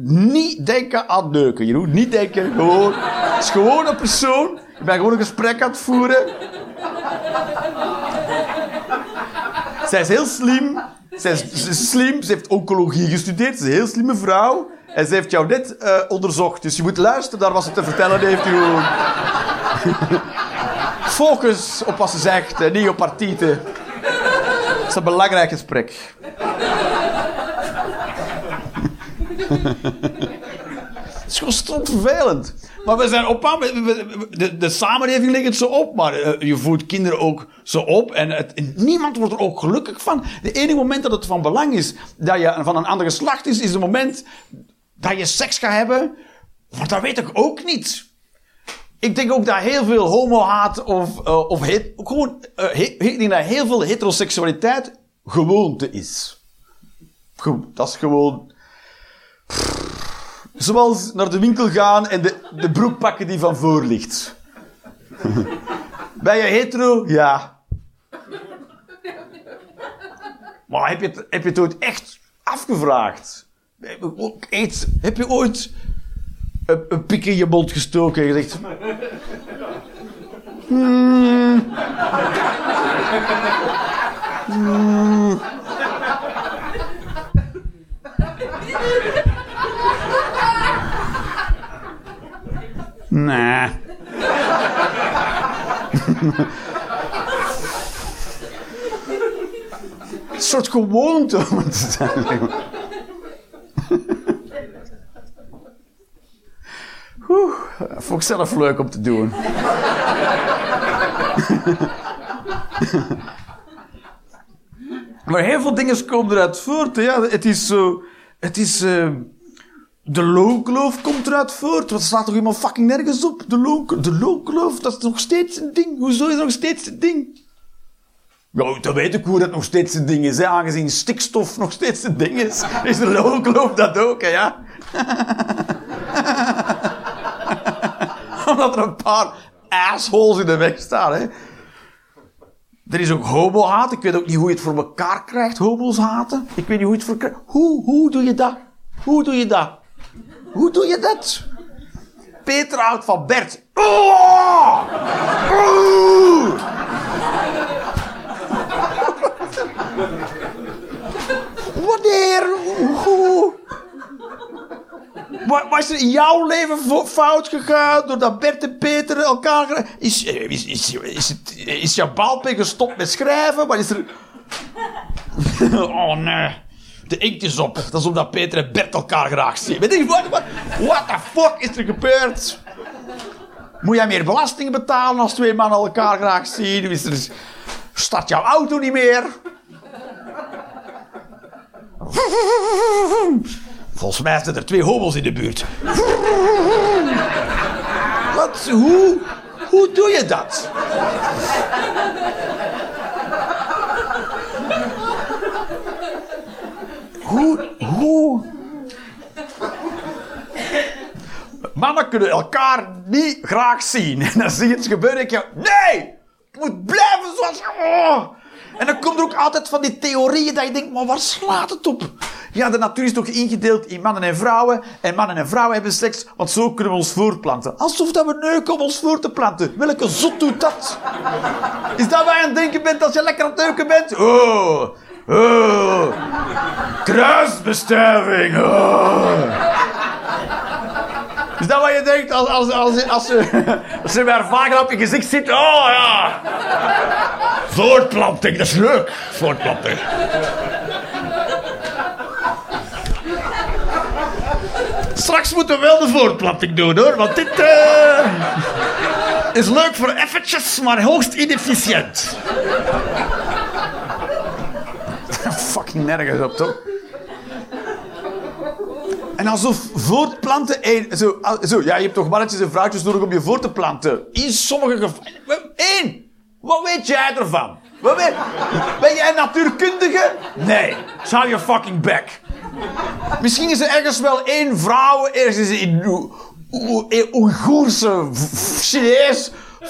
Niet denken aan neuken, Jeroen. Niet denken, gewoon... Het is gewoon een persoon. Je bent gewoon een gesprek aan het voeren. Zij is heel slim. Ze is slim. Ze heeft oncologie gestudeerd. Ze is een heel slimme vrouw. En ze heeft jou net eh, onderzocht. Dus je moet luisteren naar wat ze te vertellen heeft. Jeroen. Focus op wat ze zegt en niet op haar tieten. Het is een belangrijk gesprek. Het is gewoon stom. Maar we zijn op moment- de, de samenleving ligt het zo op, maar eh, je voedt kinderen ook zo op. En, het, niemand wordt er ook gelukkig van. De enige moment dat het van belang is dat je van een ander geslacht is, is het moment dat je seks gaat hebben. Maar dat weet ik ook niet. Ik denk ook dat heel veel homo-haat of, eh, of gewoon, eh, ik denk dat heel veel heteroseksualiteit gewoonte is. Ge- dat is gewoon. Zoals naar de winkel gaan en de, de broek pakken die van voor ligt. Ben je hetero? Ja. Maar heb je het, heb je het ooit echt afgevraagd? Heb je ooit een, een pik in je mond gestoken en gezegd... "Hmm, hmm." Nee. Een soort gewoonte om het te zijn. vond ik zelf leuk om te doen. maar heel veel dingen komen eruit voort. Ja, het is zo... Het is... eh, de loonkloof komt eruit voort. Wat staat toch helemaal fucking nergens op? De, loon, de loonkloof, dat is nog steeds een ding. Hoezo is dat nog steeds een ding? Ja, dan weet ik hoe dat nog steeds een ding is. Hè. Aangezien stikstof nog steeds een ding is, is de loonkloof dat ook, hè, ja? Omdat er een paar assholes in de weg staan, hè. Er is ook homo-haat. Ik weet ook niet hoe je het voor elkaar krijgt, homo's. Ik weet niet hoe je het voor. Hoe, hoe doe je dat? Hoe doe je dat? Hoe doe je dat? Peter houdt van Bert. Oh! Oeh! Wanneer? Hoe? Is er in jouw leven fo- fout gegaan doordat Bert en Peter elkaar... Is, is, is, is, het, is jouw balpen gestopt met schrijven? Wat is er... oh nee. De inkt op. Dat is omdat Peter en Bert elkaar graag zien. Wat, what the fuck is er gebeurd? Moet jij meer belasting betalen als twee mannen elkaar graag zien? Is start jouw auto niet meer? Volgens mij zijn er twee homo's in de buurt. Wat? Hoe? Hoe doe je dat? Hoe? Hoe? Mannen kunnen elkaar niet graag zien. En dan zie je het gebeuren en denk je... Nee! Het moet blijven zoals... Oh. En dan komt er ook altijd van die theorieën dat je denkt... Maar waar slaat het op? Ja, de natuur is toch ingedeeld in mannen en vrouwen. En mannen en vrouwen hebben seks, want zo kunnen we ons voortplanten. Alsof dat we neuken om ons voor te planten. Welke zot doet dat? Is dat waar je aan denken bent als je lekker aan het neuken bent? Oh, oh. Kruisbestuiving. Oh. Is dat wat je denkt als, als, als, als, ze, als ze bij vaker op je gezicht zit? Oh ja. Voortplanting, dat is leuk. Voortplanting. Straks moeten we wel de voortplanting doen hoor, want dit eh, is leuk voor eventjes, maar hoogst inefficiënt. Fucking nergens op, toch? En alsof voortplanten... Zo, zo, ja, je hebt toch mannetjes en vrouwtjes nodig om je voor te planten. In sommige gevallen... Eén! Wat weet jij ervan? Ben jij natuurkundige? Nee. Hou je fucking back. Misschien is er ergens wel één vrouw, ergens in Oe- Oe- Oeigoerse, v-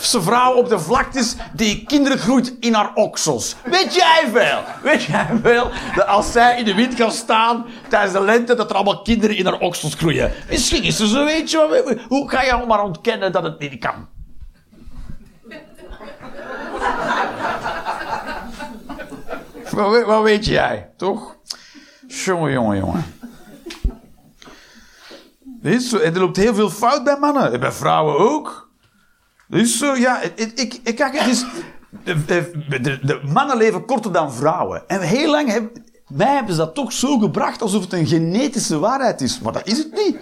Chinees, vrouw op de vlaktes die kinderen groeit in haar oksels. Weet jij veel? Weet jij veel dat als zij in de wind kan staan tijdens de lente, dat er allemaal kinderen in haar oksels groeien? Misschien is er zo eentje. maar we- Hoe ga je maar ontkennen dat het niet kan? Wat, weet- weet jij, toch? Jongen, jongen, jongen. En er loopt heel veel fout bij mannen. En bij vrouwen ook. Is zo, ja. Ik, ik, ik, het. De, de, de, mannen leven korter dan vrouwen. En heel lang hebben... Mij hebben ze dat toch zo gebracht alsof het een genetische waarheid is. Maar dat is het niet.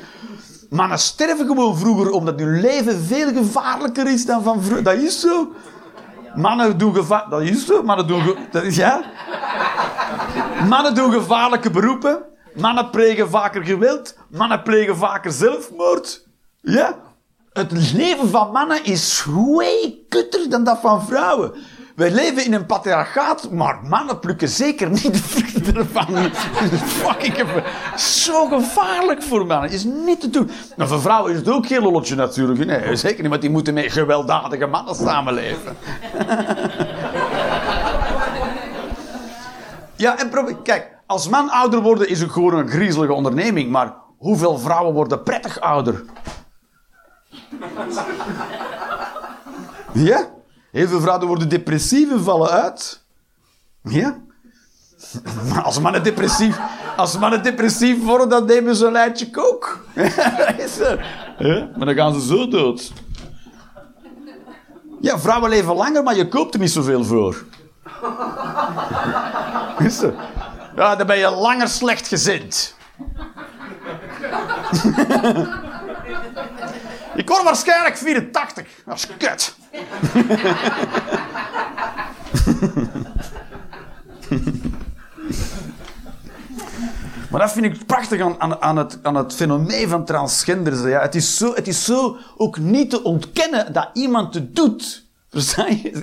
Mannen sterven gewoon vroeger omdat hun leven veel gevaarlijker is dan van vrouwen. Dat is zo. Mannen doen gevaar... Dat is zo. Mannen doen... Dat is, ja. Mannen doen gevaarlijke beroepen. Mannen plegen vaker geweld. Mannen plegen vaker zelfmoord. Ja. Het leven van mannen is way kutter dan dat van vrouwen. Wij leven in een patriarchaat, maar mannen plukken zeker niet de vruchten ervan. Fucking gev- zo gevaarlijk voor mannen. Is niet te doen. Maar voor vrouwen is het ook geen lolletje natuurlijk. Nee, zeker niet, want die moeten met gewelddadige mannen samenleven. Ja, en probeer, kijk, als man ouder worden is het gewoon een griezelige onderneming, maar hoeveel vrouwen worden prettig ouder? Ja? Heel veel vrouwen worden depressief en vallen uit. Ja? Als mannen depressief, als mannen depressief worden, dan nemen ze een lijntje kook. Is. Ja? Maar dan gaan ze zo dood. Ja, vrouwen leven langer, maar je koopt er niet zoveel voor. Is zo. Ja, dan ben je langer slecht gezind. Ik word waarschijnlijk 84. Dat is kut. Maar dat vind ik prachtig aan, aan, het, aan het fenomeen van transgenders. Ja. Het, is zo, het is zo ook niet te ontkennen dat iemand het doet.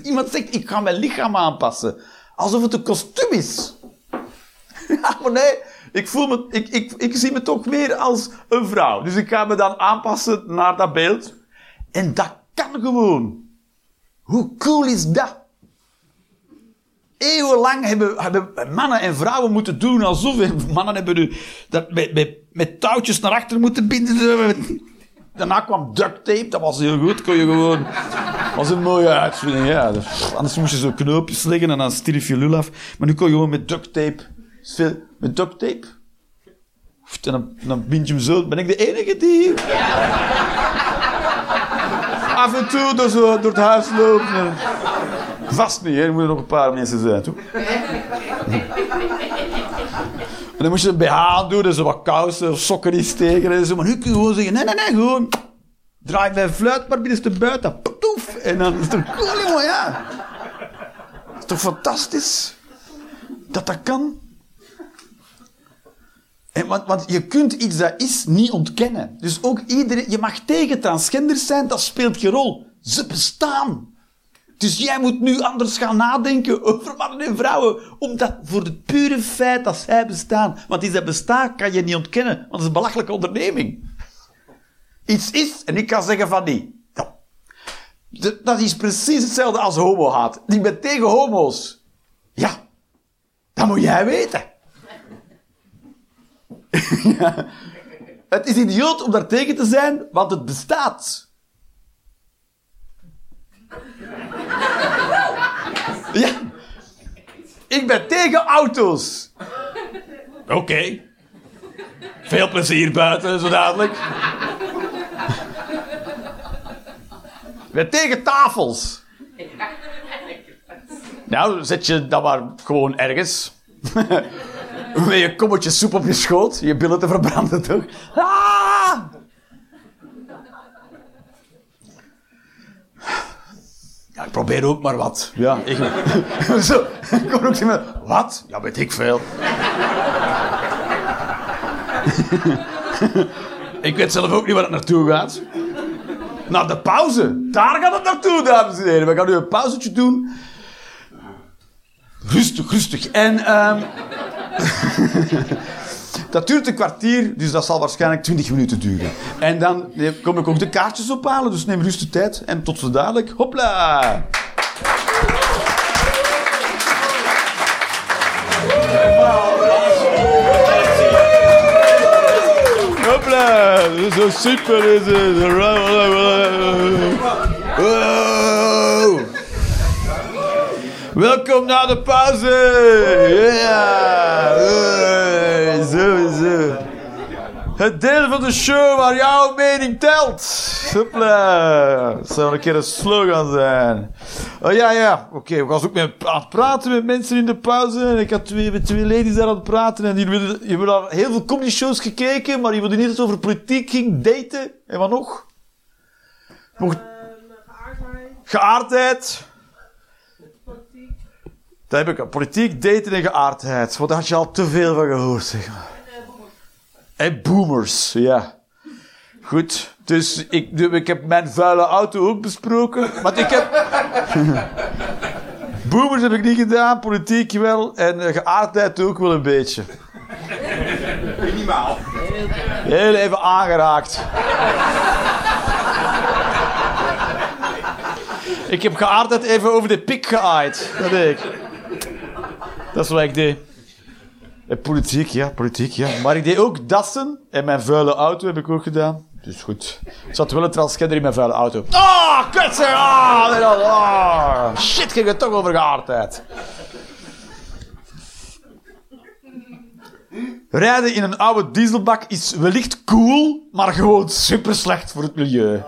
Iemand zegt, ik ga mijn lichaam aanpassen. Alsof het een kostuum is. Maar nee. Ik, voel me, ik, ik, ik zie me toch meer als een vrouw. Dus ik ga me dan aanpassen naar dat beeld. En dat kan gewoon. Hoe cool is dat? Eeuwenlang hebben, hebben mannen en vrouwen moeten doen alsof... Mannen hebben nu dat met, met, met touwtjes naar achter moeten binden. daarna kwam duct tape, dat was heel goed. Kon je gewoon... was een mooie uitvinding, ja. Dus, anders moest je zo knoopjes leggen en dan stierf je lul af. Maar nu kon je gewoon met duct tape... veel- Met duct tape? En dan, dan bind je hem zo. Ben ik de enige die... Af en toe door, door het huis loopt. Vast niet, er moeten nog een paar mensen zijn, toch? En dan moest je een BH doen en zo wat kousen of sokken in steken en zo. Maar nu kun je gewoon zeggen, nee, nee, nee, gewoon... Draai mijn fluit maar binnenste buiten. En dan is het toch cool, ja. Dat is toch fantastisch? Dat dat kan? En, want, want je kunt iets dat is niet ontkennen. Dus ook iedereen... Je mag tegen transgenders zijn, dat speelt geen rol. Ze bestaan. Dus jij moet nu anders gaan nadenken over mannen en vrouwen. Omdat voor het pure feit dat zij bestaan. Want iets dat bestaat kan je niet ontkennen. Want het is een belachelijke onderneming. Iets is en ik kan zeggen van niet. Ja. D- Dat is precies hetzelfde als homo-haat. Ik ben tegen homo's. Ja, dat moet jij weten. Ja. Het is idioot om daar tegen te zijn, want het bestaat. Ja. Ik ben tegen auto's. Oké. Veel plezier buiten, zo dadelijk. Ik ben tegen tafels. Nou, zet je dat maar gewoon ergens. Met je kommetje soep op je schoot. Je billen te verbranden, toch? Ah! Ja, ik probeer ook maar wat. Ja, ik... Zo, ik kon ook zeggen, wat? Ja, weet ik veel. ik weet zelf ook niet waar het naartoe gaat. Naar de pauze. Daar gaat het naartoe, dames en heren. We gaan nu een pauzetje doen. Rustig, rustig. En ehm dat duurt een kwartier, dus dat zal waarschijnlijk 20 minuten duren. En dan kom ik ook de kaartjes ophalen, dus neem rustig tijd. En tot zo dadelijk. Hopla! Hopla! Zo super is het. Welkom na de pauze! Ja! Zo, zo. Het deel van de show waar jouw mening telt. Hoppla. Dat zou een keer een slogan zijn. Oh ja, ja. Oké, ik was ook met, aan het praten met mensen in de pauze. En ik had twee, met twee ladies daar aan het praten. En die hebben al heel veel comedy shows gekeken. Maar die wilden niet dat het over politiek ging, daten. En wat nog? Mocht, geaardheid, geaardheid. Dat heb ik. Politiek, daten en geaardheid. Want daar had je al te veel van gehoord, zeg maar. En boomers, ja. Goed. Dus ik, ik heb mijn vuile auto ook besproken. Want ik heb... boomers heb ik niet gedaan, politiek wel. En eh, geaardheid ook wel een beetje. Minimaal. Heel even aangeraakt. ik heb geaardheid even over de pik geaaid. Dat deed ik. Dat is wat ik deed. En politiek, ja, politiek, ja. Maar ik deed ook dassen. En mijn vuile auto heb ik ook gedaan. Dus goed. Er zat wel een transgender in mijn vuile auto. Ah, zeg! Ah, ah. Shit, ging het toch over geaardheid. Rijden in een oude dieselbak is wellicht cool, maar gewoon super slecht voor het milieu.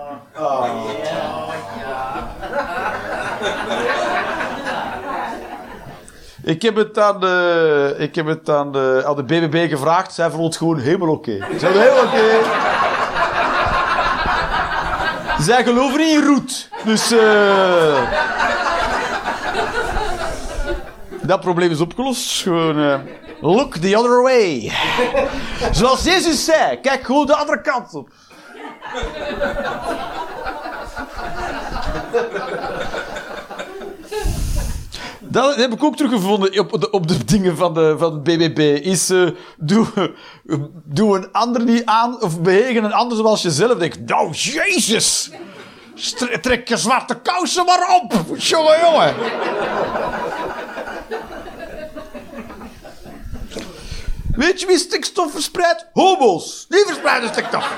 Ik heb het aan de, ik heb het aan de, aan de BBB gevraagd. Zij vonden het gewoon helemaal oké. Ze zeiden heel oké. Zij geloven niet in roet. Dus... eh dat probleem is opgelost. Gewoon... eh, look the other way. Zoals Jezus zei. Kijk gewoon de andere kant op. Dat heb ik ook teruggevonden op de, op de dingen van de, van de BBB. Is, eh, doe, doe een ander niet aan, of behegen een ander zoals je zelf denkt. Nou, jezus! Trek je zwarte kousen maar op! Jongen, jongen! Weet je wie stikstof verspreidt? Homo's! Die verspreiden stikstof!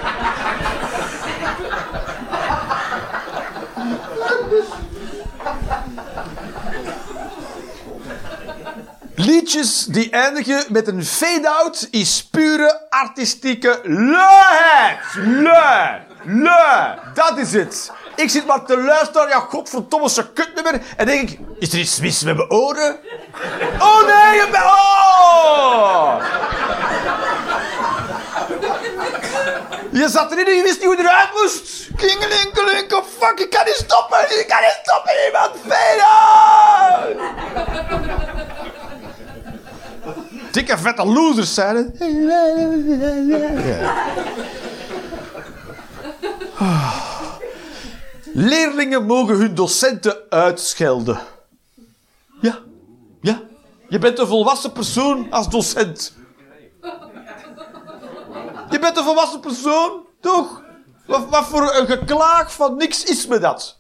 Liedjes die eindigen met een fade-out is pure artistieke luiheid. Lui. Lui. Dat is het. Ik zit maar te luisteren, ja, godverdomme, ze kutnummer. En denk ik, is er iets mis met mijn oren? Oh nee, je bent... Oh! Je zat erin en je wist niet hoe je eruit moest. Klingelinkelinke, fuck, ik kan niet stoppen. Ik kan niet stoppen, iemand fade-out. Dikke vette losers zijn. Leerlingen mogen hun docenten uitschelden. Ja, ja. Je bent een volwassen persoon als docent. Je bent een volwassen persoon, toch? Wat, wat voor een geklaag van niks is me dat?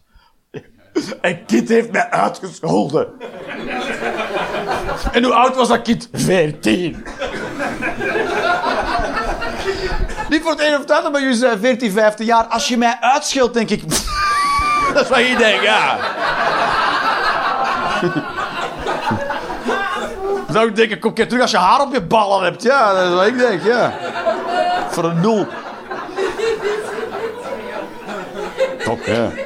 Een kind heeft mij uitgescholden. En hoe oud was dat kind? Veertien. Niet voor het een of het ander, maar jullie zijn 14, 15 jaar. Als je mij uitscheldt, denk ik... dat is wat je denkt, ja. Zou ik denken, kom keer terug als je haar op je ballen hebt. Ja, dat is wat ik denk, ja. Voor een nul. Ja.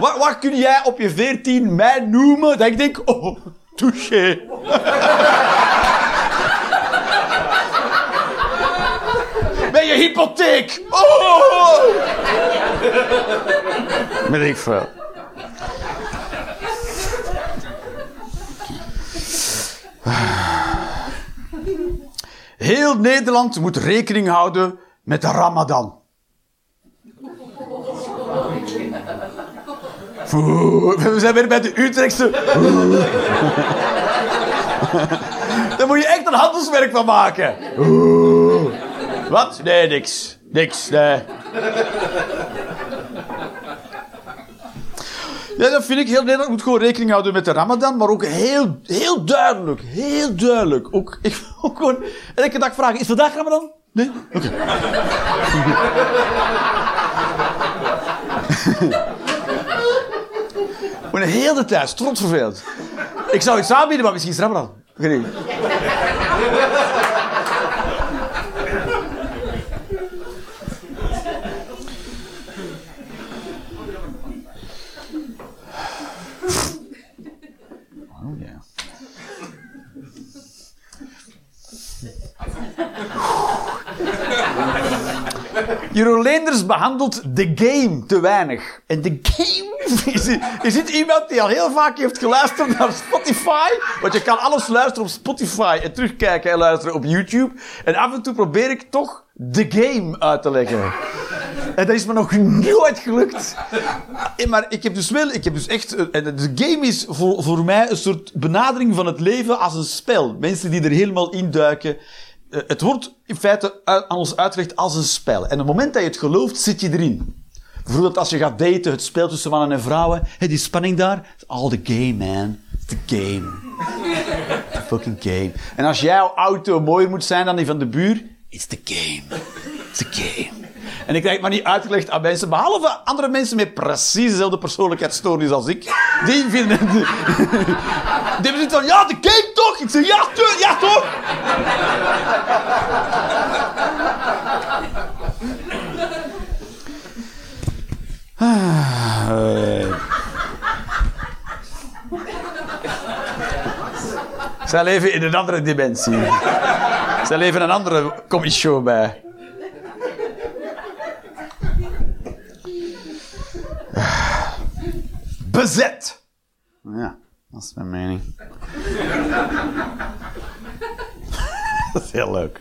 Wat, wat kun jij op je 14 mij noemen dat ik denk, oh, touché. Met je hypotheek. Oh! Met ik veel. Heel Nederland moet rekening houden met de Ramadan. We zijn weer bij de Utrechtse. Daar moet je echt een handelsmerk van maken. Wat? Nee, niks. Niks, nee. Ja, dat vind ik heel Nederland moet gewoon rekening houden met de Ramadan, maar ook heel, heel duidelijk, heel duidelijk. Ook, ik ook gewoon elke dag vragen: is vandaag Ramadan? Nee? Oké. Maar de hele tijd, strotvervelend. Ik zou iets aanbieden, maar misschien is het Ramadan. Jeroen Leenders behandelt de game te weinig. En de game... Is, is dit iemand die al heel vaak heeft geluisterd naar Spotify? Want je kan alles luisteren op Spotify en terugkijken en luisteren op YouTube. En af en toe probeer ik toch de game uit te leggen. En dat is me nog nooit gelukt. Eh, Maar ik heb dus wel, ik heb dus echt, eh, en de game is voor, voor mij een soort benadering van het leven als een spel. Mensen die er helemaal induiken. Eh, Het wordt in feite aan ons uitgelegd als een spel. En op het moment dat je het gelooft, zit je erin. Bijvoorbeeld als je gaat daten, het spel tussen mannen en vrouwen. Hé, die spanning daar. It's all the game, man. It's the game. The fucking game. En als jouw auto mooier moet zijn dan die van de buur. It's the game. It's the game. En ik krijg het maar niet uitgelegd aan mensen, behalve andere mensen met precies dezelfde persoonlijkheidsstoornis als ik. Die vinden. Die hebben van, ja, de game toch? Ik zeg, ja, tu- ja toch? Ah, eh. Zij leven in een andere dimensie. Zij leven een andere comedy-show bij. Bezet. Ja, dat is mijn mening. dat is heel leuk.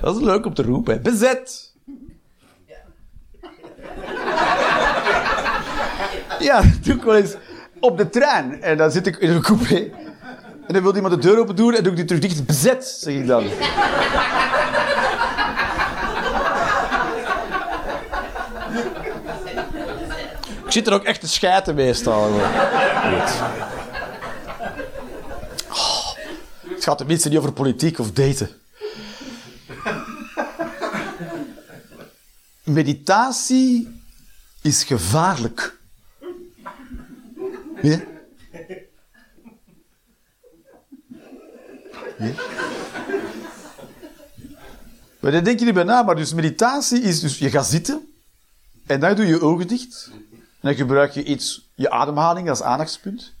Dat is leuk om te roepen. Bezet. Ja, doe ik wel eens op de trein. En dan zit ik in een coupé. En dan wil iemand de deur open doen en doe ik die terug dicht. Bezet, zeg ik dan. Ik zit er ook echt te schijten meestal. Goed. Oh, het gaat tenminste niet over politiek of daten. Meditatie is gevaarlijk. Ja? Ja. Maar daar denk je niet bij na. Maar dus meditatie is dus, je gaat zitten. En dan doe je je ogen dicht. Dan gebruik je iets, je ademhaling als aandachtspunt.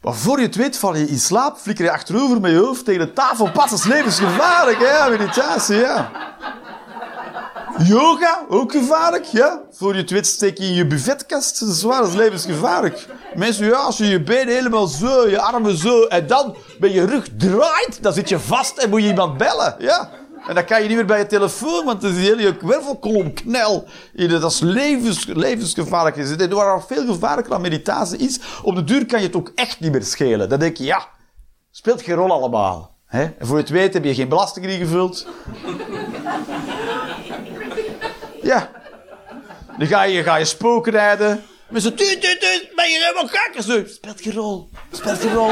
Maar voor je het weet val je in slaap, flikker je achterover met je hoofd tegen de tafel. Pas, is levensgevaarlijk, hè, meditatie, ja. Yoga, ook gevaarlijk, ja. Voor je het weet steek je in je buffetkast. Dat is levensgevaarlijk. Mensen, ja, als je je benen helemaal zo, je armen zo, en dan ben je rug draait, dan zit je vast en moet je iemand bellen, ja. En dan kan je niet meer bij je telefoon, want die hele wervelkolom knel. Dat is levens, levensgevaarlijk. is. En Waar veel gevaarlijker dan meditatie is, op de duur kan je het ook echt niet meer schelen. Dan denk je, ja, speelt geen rol allemaal. Hè? En voor je het weet heb je geen belasting ingevuld. Ja. Dan ga je, ga je spoken rijden. Tuut, ben je helemaal gek? Speelt geen rol. Speelt geen rol.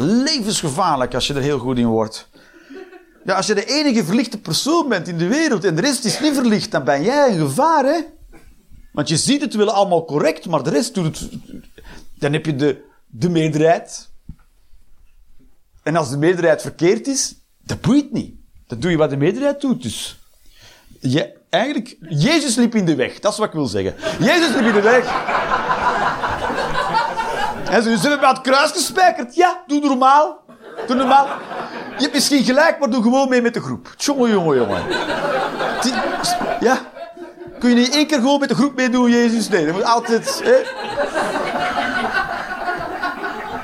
Levensgevaarlijk als je er heel goed in wordt. Ja, als je de enige verlichte persoon bent in de wereld en de rest is niet verlicht, dan ben jij een gevaar, hè? Want je ziet het wel allemaal correct, maar de rest doet het... Dan heb je de, de meerderheid. En als de meerderheid verkeerd is, dat boeit niet. Dat doe je wat de meerderheid doet, dus. Je, eigenlijk, Jezus liep in de weg, dat is wat ik wil zeggen. Jezus liep in de weg. En ze hebben bij het kruis gespijkerd. Ja, doe normaal. Doe normaal. Je hebt misschien gelijk, maar doe gewoon mee met de groep. Jongen, jongen. Die- Ja. Kun je niet één keer gewoon met de groep meedoen, Jezus? Nee, dat moet altijd... Hè?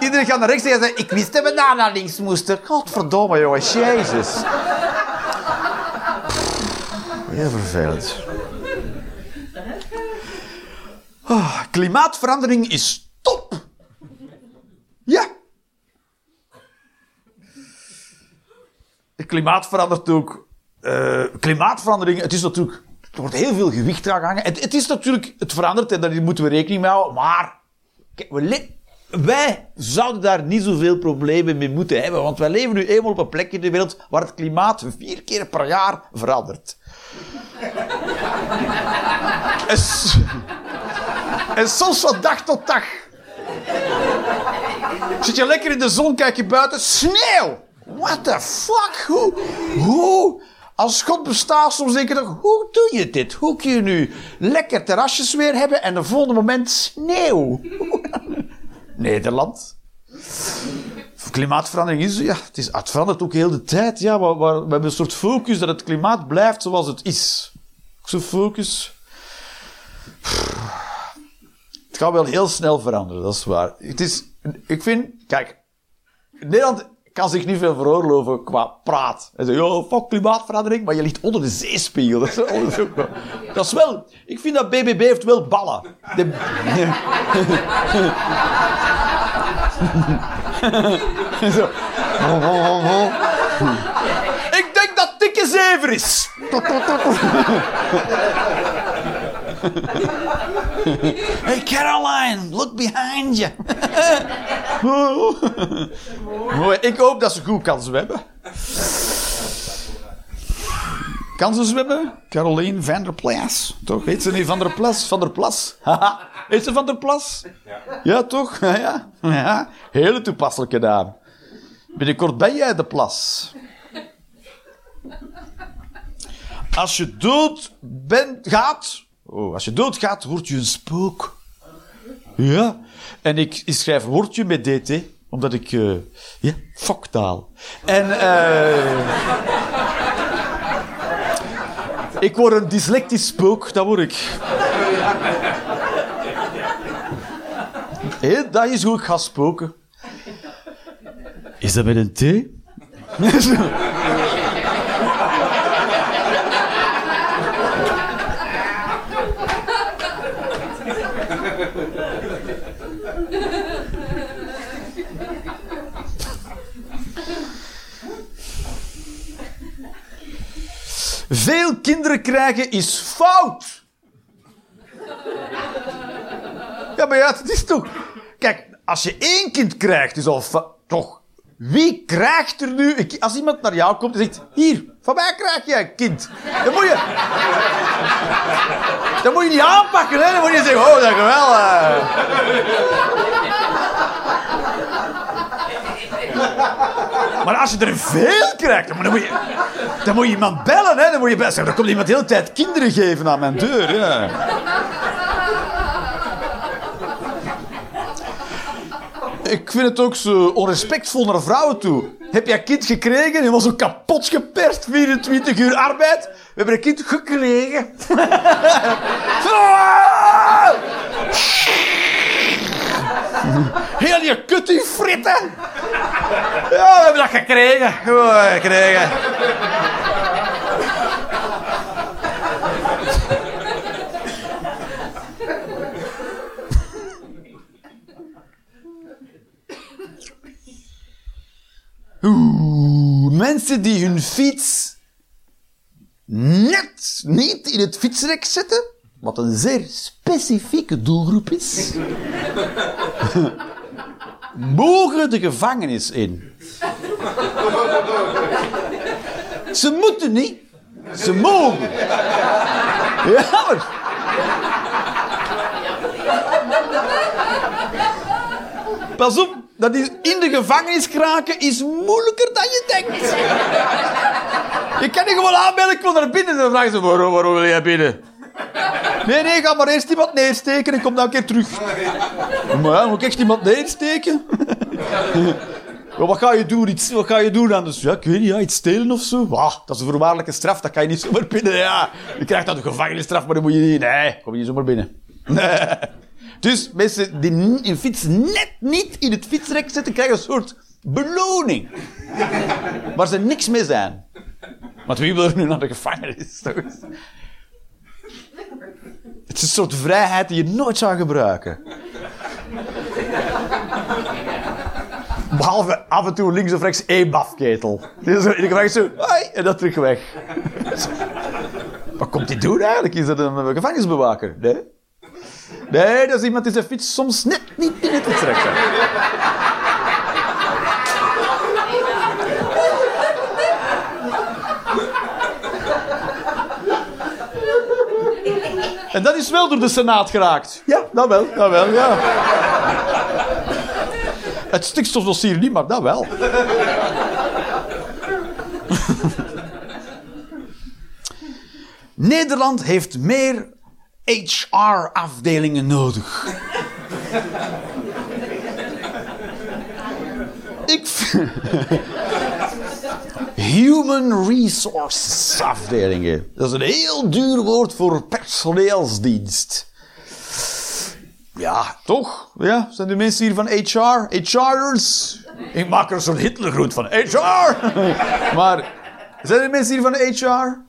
Iedereen gaat naar rechts en zegt... Ik wist dat we daar naar links moesten. Godverdomme, jongen. Jezus. Heel vervelend. Ah, klimaatverandering is top. Ja. Het klimaat verandert ook. Eh, klimaatverandering, het is natuurlijk. Er wordt heel veel gewicht aan gehangen. Het, het is natuurlijk. Het verandert en daar moeten we rekening mee houden. Maar. Wij zouden daar niet zoveel problemen mee moeten hebben. Want wij leven nu eenmaal op een plek in de wereld waar het klimaat vier keer per jaar verandert. en, en soms van dag tot dag. Zit je lekker in de zon, kijk je buiten, sneeuw! What the fuck? Hoe? Hoe? Als God bestaat, soms denk je toch, hoe doe je dit? Hoe kun je nu lekker terrasjes weer hebben en de volgende moment sneeuw? Nederland. Klimaatverandering is, ja, het, is, het verandert ook heel de tijd. Ja, we hebben een soort focus dat het klimaat blijft zoals het is. Zo'n focus. Het gaat wel heel snel veranderen, dat is waar. Het is, ik vind, kijk, Nederland kan zich niet veel veroorloven qua praat. En zeggen, oh, fuck klimaatverandering, maar je ligt onder de zeespiegel. Dat is, wel- ik vind dat BBB heeft wel ballen. Ik denk dat dikke zever is. Hey Caroline, look behind you. Mooi. Ik hoop dat ze goed kan zwemmen. Kan ze zwemmen? Caroline van der Plas. Toch? Heet ze niet Van der Plas? Van der Plas? Haha. Heet ze Van der Plas? Ja, toch? Ja, ja. ja. Hele toepasselijke naam. Binnenkort ben jij de plas. Als je dood bent, gaat... Oh, als je dood gaat, word je een spook. Ja. En ik, ik schrijf woordje met DT, omdat ik... eh ja, foktaal. En... eh ik word een dyslectisch spook, dat word ik. Hé, dat is hoe ik ga spoken. Is dat met een T? Veel kinderen krijgen is fout. Ja, maar ja, het is toch... Kijk, als je één kind krijgt, is al toch Wie krijgt er nu... Als iemand naar jou komt en zegt... Hier, van mij krijg jij een kind. Dan moet je... Dan moet je niet aanpakken, hè. Dan moet je zeggen... Oh, dankjewel. eh. Maar als je er veel krijgt, dan moet je, dan moet je iemand bellen. Hè? Dan moet je bellen. Dan komt iemand de hele tijd kinderen geven aan mijn deur. Ja. Ik vind het ook zo onrespectvol naar vrouwen toe. Heb jij kind gekregen? Je was zo kapot geperst, 24 uur arbeid. We hebben een kind gekregen. Heel je kut fritten. Ja, we hebben dat gekregen. Gewoon gekregen. Oeh, mensen die hun fiets net niet in het fietsrek zetten, wat een zeer specifieke doelgroep is, mogen de gevangenis in. Ze moeten niet. Ze mogen. Ja. Pas op, dat is in de gevangenis kraken is moeilijker dan je denkt. Je kan niet gewoon aanbellen, ik wil naar binnen. Dan vragen ze, waarom, waarom wil jij binnen? Nee, nee, ga maar eerst iemand neersteken en kom dan een keer terug. Maar moet ik echt iemand neersteken? Ja, wat ga je doen? Iets, wat ga je doen anders? Ja, ik weet niet, iets stelen of zo. Wah, dat is een voorwaardelijke straf, dat kan je niet zomaar binnen. Ja. Je krijgt dan een gevangenisstraf, maar dan moet je niet... Nee, kom je niet zomaar binnen. Nee. Dus mensen die hun fiets net niet in het fietsrek zetten, krijgen een soort beloning. Waar ze niks mee zijn. Want wie wil er nu naar de gevangenis? Het is een soort vrijheid die je nooit zou gebruiken. Behalve af en toe links of rechts één bafketel. Die in de gevangenis zo, hoi, en dat terug weg. Wat komt hij doen eigenlijk? Is dat een gevangenisbewaker? Nee? Nee, dat is iemand die zijn fiets soms net niet in het fietsrek En dat is wel door de Senaat geraakt. Ja, dat wel, dat wel, ja. Het stikstofdossier niet, maar dat wel. Nederland heeft meer HR-afdelingen nodig. Ik. Human Resources afdelingen. Dat is een heel duur woord voor personeelsdienst. Ja, toch? Ja, zijn de mensen hier van HR? HR'ers? Ik maak er een soort Hitlergroet van. HR! maar, zijn er mensen hier van HR?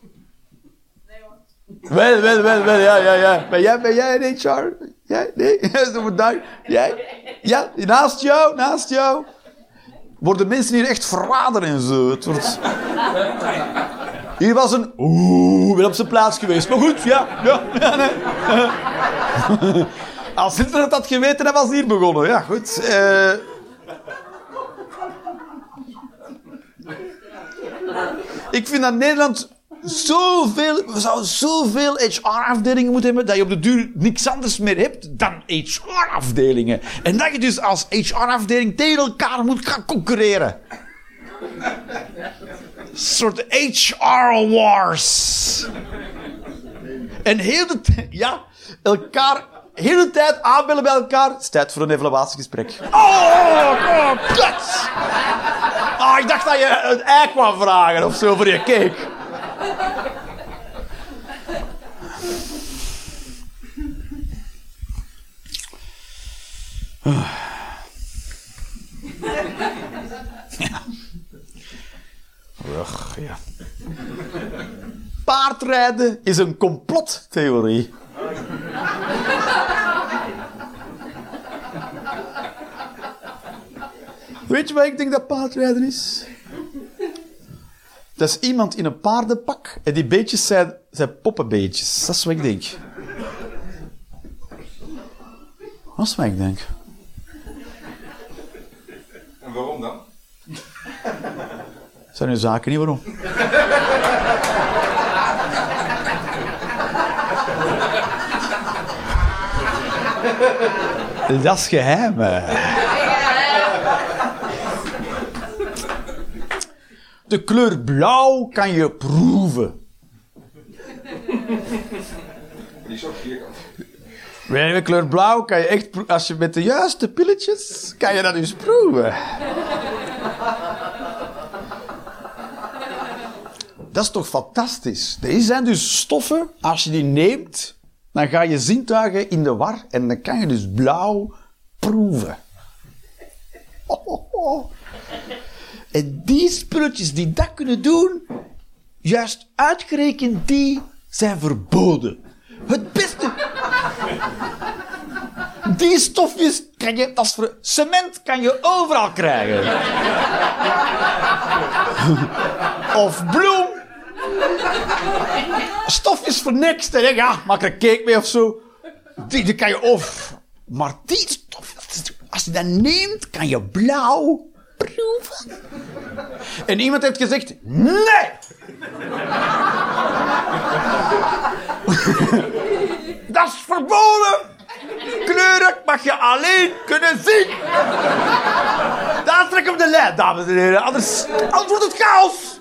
Wel, wel, wel, wel, ja, ja, ja. Ben jij, ben jij een HR? Jij? Nee? Jij? Ja, naast jou, naast jou. Worden mensen hier echt verrader en zo? Het wordt... Hier was een... Oeh, ben op zijn plaats geweest. Maar goed, ja, ja, ja nee. Als Hitler het had geweten, dan was hier begonnen. Ja, goed. eh. Ik vind dat Nederland zoveel... We zouden zoveel HR-afdelingen moeten hebben dat je op de duur niks anders meer hebt dan HR-afdelingen. En dat je dus als HR-afdeling tegen elkaar moet gaan concurreren. Een soort HR-wars. En heel de tijd... Ja, elkaar... Heel de tijd aanbellen bij elkaar. Het is tijd voor een evaluatiegesprek. Oh, oh, kut! Ah, ik dacht dat je een ei kwam vragen of zo voor je cake. Ja. Ugh, ja. Paardrijden is een complottheorie. Weet je wat ik denk dat paardrijden is? Dat is iemand in een paardenpak en die beetjes zijn, zijn poppenbeetjes. Dat is wat ik denk. Dat is wat ik denk. Waarom dan? zijn uw zaken niet waarom. Dat is geheim. hè. De kleur blauw kan je proeven. Die is ook vierkant. De kleur blauw kan je echt... Als je met de juiste pilletjes... kan je dat dus proeven. Dat is toch fantastisch? Er zijn dus stoffen, als je die neemt... dan ga je zintuigen in de war... en dan kan je dus blauw proeven. Oh, oh, oh. En die spulletjes die dat kunnen doen... juist uitgerekend die zijn verboden. Het beste... Die stofjes kan je, is voor, cement kan je overal krijgen. of bloem. Stofjes voor niks. Dan denk ja, maak er een cake mee of zo. Die, die kan je of. Maar die stof, als je dat neemt, kan je blauw proeven. En iemand heeft gezegd, nee! Dat is verboden! Kleuren mag je alleen kunnen zien. Daar trek op de lijn, dames en heren. Anders, anders wordt het chaos.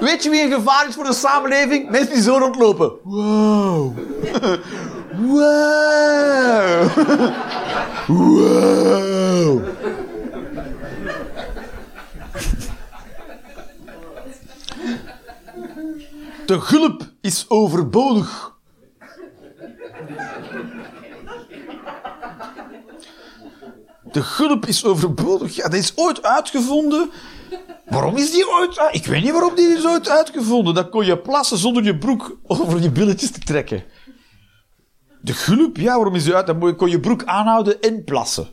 Weet je wie een gevaar is voor de samenleving? Mensen die zo rondlopen. Wow. Wow. Wow. De gulp is overbodig. De gulp is overbodig. Ja, dat is ooit uitgevonden. Waarom is die ooit. Ik weet niet waarom die is ooit uitgevonden. Dat kon je plassen zonder je broek over je billetjes te trekken. De gulp, ja, waarom is die uit? Dan kon je broek aanhouden en plassen.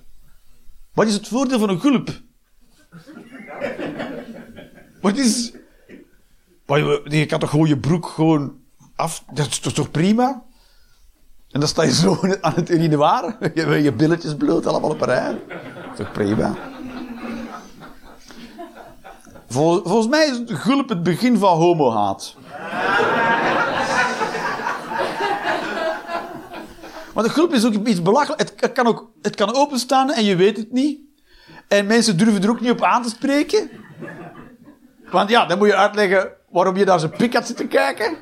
Wat is het voordeel van een gulp? Wat is... Je, kan toch gewoon je broek gewoon af... Dat is toch, prima? En dan sta je zo aan het urinoir. Je, je billetjes bloot, allemaal op een rij. Dat is toch prima? Vol- volgens mij is het gulp het begin van homohaat. Maar de gulp is ook iets belachelijk. Het, het kan ook het kan openstaan en je weet het niet. En mensen durven er ook niet op aan te spreken. Want ja, dan moet je uitleggen waarom je daar zijn pik had zitten kijken.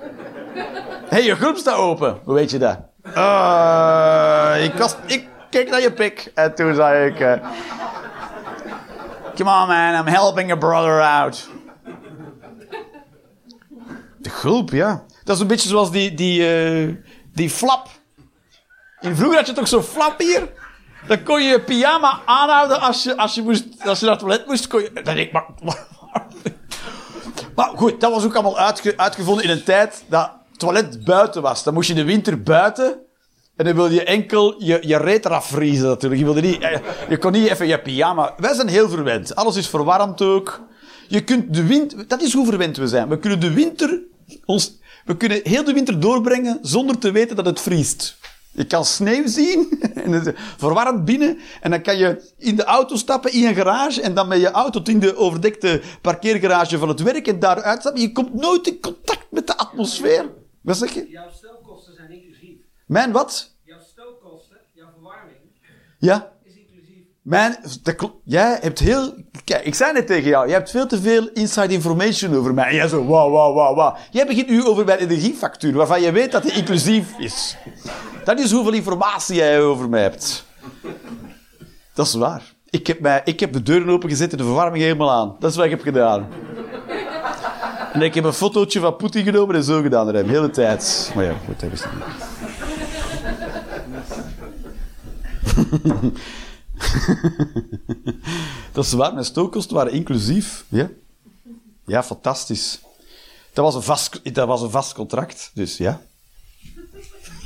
Hé, hey, je groep staat open. Hoe weet je dat? Eh, ik, was, ik keek naar je pik en toen zei ik... eh, Come on man, I'm helping your brother out. De gulp, ja. Dat is een beetje zoals die, die, eh, die flap. In vroeger had je toch zo'n flap hier? Dan kon je je pyjama aanhouden als je, als je, moest, als je naar het toilet moest. Kon je, dan denk ik, maar, maar goed, dat was ook allemaal uitge- uitgevonden in een tijd dat toilet buiten was. Dan moest je de winter buiten. En dan wilde je enkel je, je reet eraf vriezen natuurlijk. Je, wilde niet, eh, je kon niet even je pyjama... Wij zijn heel verwend. Alles is verwarmd ook. Je kunt de winter... Dat is hoe verwend we zijn. We kunnen de winter... Ons, we kunnen heel de winter doorbrengen zonder te weten dat het vriest. Je kan sneeuw zien, en het binnen, en dan kan je in de auto stappen in een garage, en dan met je auto in de overdekte parkeergarage van het werk, en daaruit stappen. Je komt nooit in contact met de atmosfeer. Wat zeg je? Jouw stookkosten zijn inclusief. Mijn wat? Jouw stookkosten, jouw verwarming, Ja? is inclusief. Mijn, jij hebt heel... Kijk, ik zei net tegen jou, jij hebt veel te veel inside information over mij. En jij zo, wauw, wauw, wauw, wauw. Jij begint nu over mijn energiefactuur, waarvan je weet dat die inclusief is. Dat is hoeveel informatie jij over mij hebt. Dat is waar. Ik heb, mij, ik heb de deuren opengezet en de verwarming helemaal aan. Dat is wat ik heb gedaan. En ik heb een fotootje van Poetin genomen en zo gedaan, de hele tijd. Maar ja, goed, dat is niet. Dat is waar, mijn stookkosten waren inclusief. Ja, ja fantastisch. Dat was, een vast, dat was een vast contract, dus ja.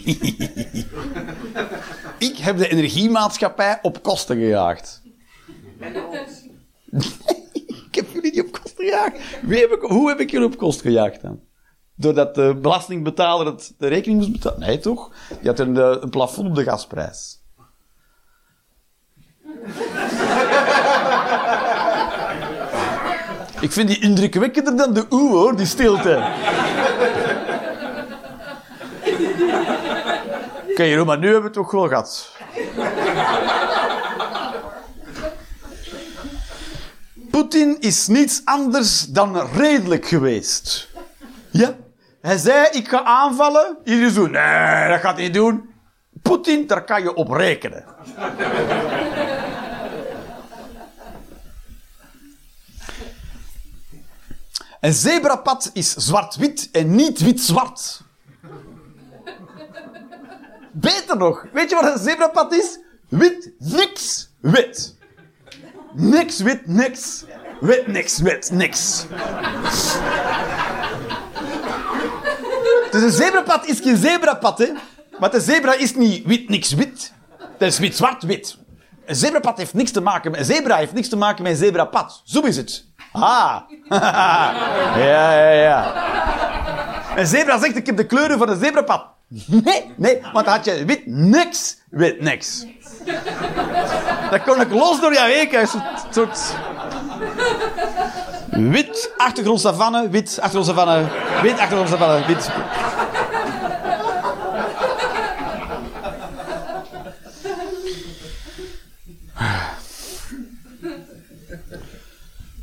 ik heb de energiemaatschappij op kosten gejaagd. En ik heb jullie niet op kosten gejaagd. Hoe heb ik jullie op kosten gejaagd dan? Doordat de belastingbetaler het, de rekening moest betalen? Nee, toch? Je had een, eh, een plafond op de gasprijs. ik vind die indrukwekkender dan de oe, hoor, die stilte. Oké, Jeroen, maar nu hebben we het toch wel gehad. Poetin is niets anders dan redelijk geweest. Ja? Hij zei, ik ga aanvallen. Iedereen zo, nee, dat gaat hij niet doen. Poetin, daar kan je op rekenen. Een zebrapad is zwart-wit en niet wit-zwart. Beter nog, weet je wat een zebrapad is? Wit, niks, wit. Niks, wit, niks. Wit, niks, wit, niks. Dus een zebrapad is geen zebrapad, hè. Want een zebra is niet wit, niks, wit. Dat is wit, zwart, wit. Een zebrapad heeft niks te maken met... Een zebra heeft niks te maken met een zebrapad. Zo is het. Ah. ja, ja, ja. Een zebra zegt, ik heb de kleuren van een zebrapad. Nee, nee, want had je wit, niks, wit, niks. Dat kon ik los door jouw heen. Een soort, soort... Wit, achtergrond savanne, wit, achtergrond savanne, wit, achtergrond savanne, wit.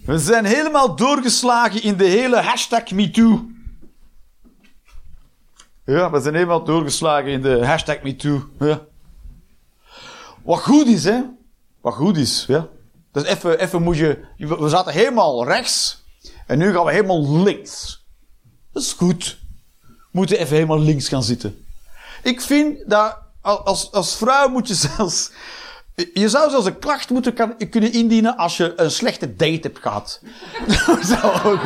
We zijn helemaal doorgeslagen in de hele hashtag MeToo. Ja, we zijn helemaal doorgeslagen in de hashtag MeToo. Wat goed is, hè? Wat goed is, ja. Dus even, even moet je... We zaten helemaal rechts. En nu gaan we helemaal links. Dat is goed. We moeten even helemaal links gaan zitten. Ik vind dat... Als, als vrouw moet je zelfs... Je zou zelfs een klacht moeten kan, kunnen indienen als je een slechte date hebt gehad. Dat zou ook...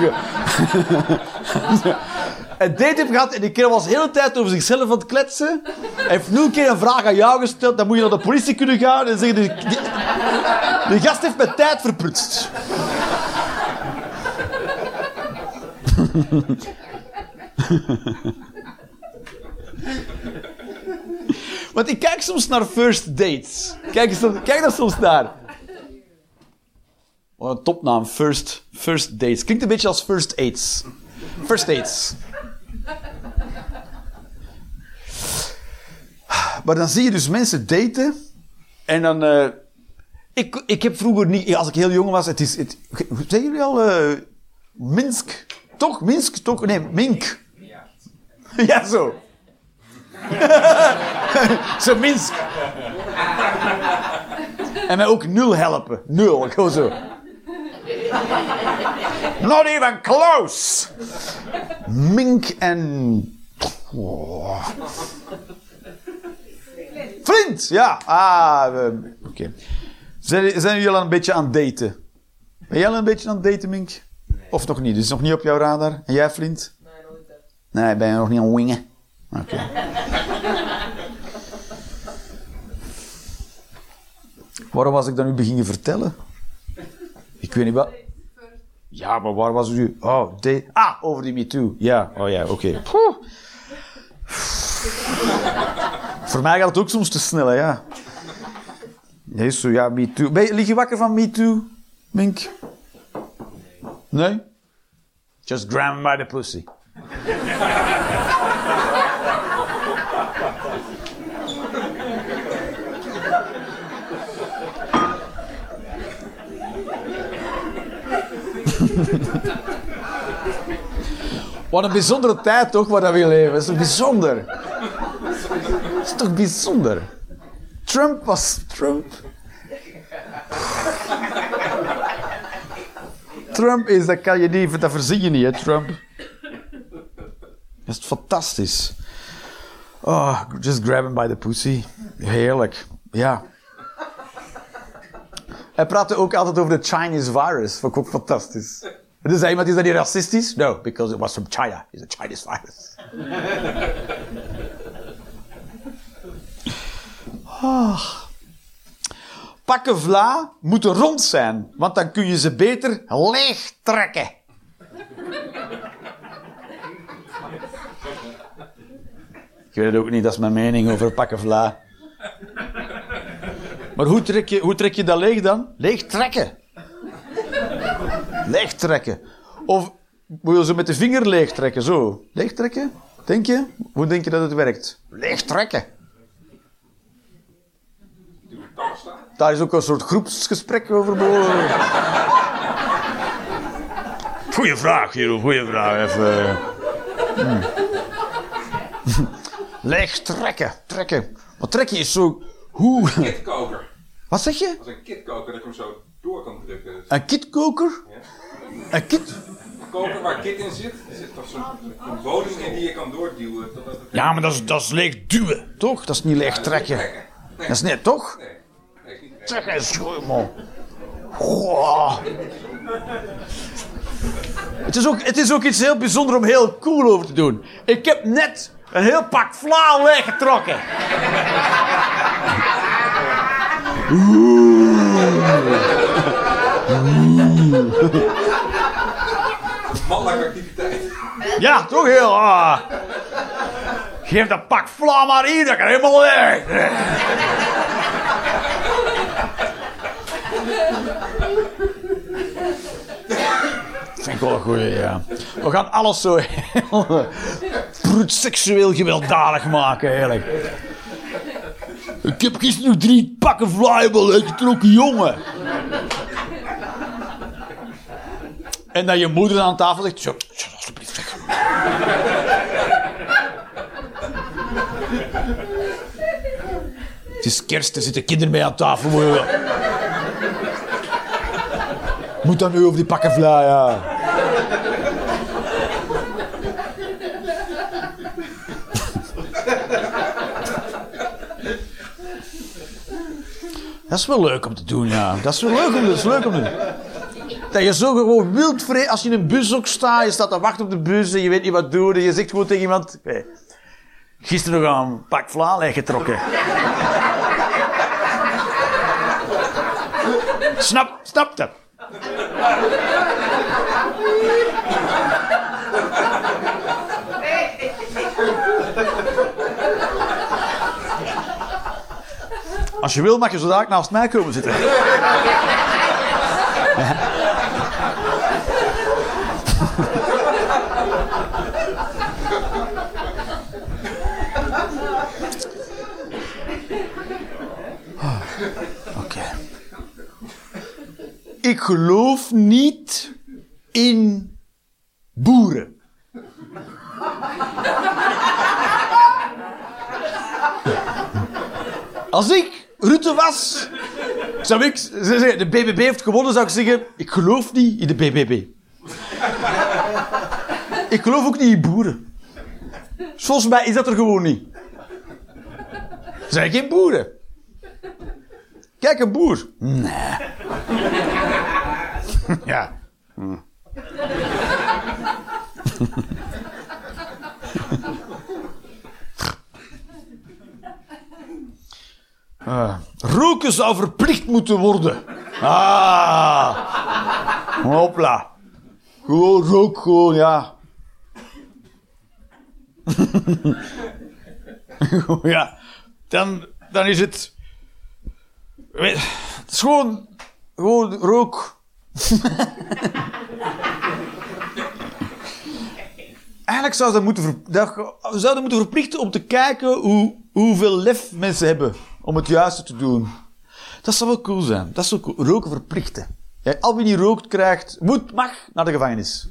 een date hebt gehad en die kerel was de hele tijd over zichzelf aan het kletsen. Hij heeft nul keer een vraag aan jou gesteld. Dan moet je naar de politie kunnen gaan en zeggen... Die, die, gast heeft mijn tijd verprutst. Want ik kijk soms naar first dates. Kijk, kijk daar soms naar. Wat een topnaam, first, first dates. Klinkt een beetje als first aids. First dates. Maar dan zie je dus mensen daten. En dan... eh, ik, ik heb vroeger niet... Als ik heel jong was... Het is... Het, zeggen jullie al... eh, Minsk? Toch? Minsk? Toch? Nee, Mink. Ja, zo. zo Minsk. En mij ook nul helpen. Nul. Gewoon zo. Not even close. Mink en... Oh. Flint, ja. Ah, oké. Zijn, zijn jullie al een beetje aan het daten? Ben jij al een beetje aan het daten, Mink? Of nog niet? Dus nog niet op jouw radar? En jij, Flint? Nee, nog niet. Nee, ben je nog niet aan het wingen? Oké. Waarom was ik dat nu beginnen vertellen? Ik weet niet wat. Ja, maar waar was u? Oh, de... Ah, over die MeToo. Ja, oh ja, oké. Voor mij gaat het ook soms te snel, ja. Nee, zo, ja, MeToo. Lig je wakker van MeToo, Mink? Nee? Just grab by the pussy. Wat een bijzondere tijd toch, waar we leven. Dat is toch bijzonder? Dat is toch bijzonder? Trump was Trump. Trump is, dat kan je niet, dat verzin je niet, hè, Trump. Dat is fantastisch. Oh, just grab him by the pussy. Heerlijk. Ja. Hij praatte ook altijd over de Chinese virus. Vond ik ook fantastisch. En toen zei iemand, is dat niet racistisch? No, because it was from China. It's a Chinese virus. Ah. Pakken vla moeten rond zijn, want dan kun je ze beter leeg trekken. Ik weet het ook niet, dat is mijn mening over pakken vla. Maar hoe trek je, hoe trek je dat leeg dan? Leeg trekken. Leeg trekken. Of moet je zo met de vinger leeg trekken, zo. Leeg trekken? Denk je? Hoe denk je dat het werkt? Leeg trekken. Daar is ook een soort groepsgesprek over. Goeie vraag, Jeroen. Goeie vraag. Even. Hmm. Leeg trekken. Trekken. Maar trekken is zo... Hoe... Kitkoker. Wat zeg je? Dat is een kitkoker dat ik hem zo door kan drukken. Dus Een kitkoker? Een kit... een koker waar kit in zit, er zit toch zo'n een bodem in die je kan doorduwen. Het Ja, maar dat is, dat is leeg duwen, toch? Dat is niet leeg trekken. trekken. Nee, Dat is net, toch? nee, niet is goed, man. Goh. Het is, ook, het is ook iets heel bijzonders om heel cool over te doen. Ik heb net een heel pak vla leeggetrokken. Mannelijke activiteit. Ja, toch heel. Ah. Geef dat pak vla maar hier, dat helemaal weg. Vind ik wel een goeie, ja. We gaan alles zo heel seksueel gewelddadig maken, eigenlijk. Ik heb gisteren nog drie pakken flyable uitgetrokken, jongen. En dat je moeder aan tafel zegt, zo, alsjeblieft weg. Het is kerst, er zitten kinderen mee aan tafel. Moet dan nu over die pakken vla, ja. Dat is wel leuk om te doen, ja. Dat is wel leuk om, dat is leuk om te doen. Dat je zo gewoon wild vrij, als je in een bus ook staat, je staat te wachten op de bus en je weet niet wat doen, en je zegt gewoon tegen iemand, gisteren nog aan een pak vla getrokken. snap, snap dat? Als je wil, mag je zo dadelijk naast mij komen zitten. Oké. Ik geloof niet in boeren. Als ik Rutte was, zou ik zeggen, de BBB heeft gewonnen, zou ik zeggen, ik geloof niet in de BBB. ik geloof ook niet in boeren. Volgens mij is dat er gewoon niet. Er zijn geen boeren. Kijk, een boer. Nee. ja. Ah, roken zou verplicht moeten worden. Ah. Hopla. Gewoon rook, gewoon, ja. ja. Dan, dan is het... Het is gewoon... Gewoon rook. Eigenlijk zou dat moeten, zouden moeten verplichten om te kijken hoe, hoeveel lef mensen hebben om het juiste te doen. Dat zou wel cool zijn. Dat zou cool. Roken verplichten. Al wie niet rookt krijgt, moet, mag naar de gevangenis.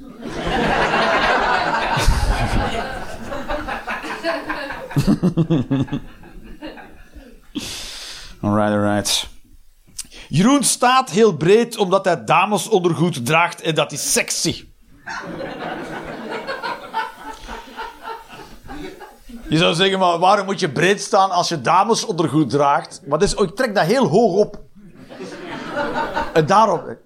alright, alright. Jeroen staat heel breed omdat hij damesondergoed draagt en dat is sexy. Je zou zeggen, maar waarom moet je breed staan als je damesondergoed draagt? Maar dus, ik trek dat heel hoog op. En daarop.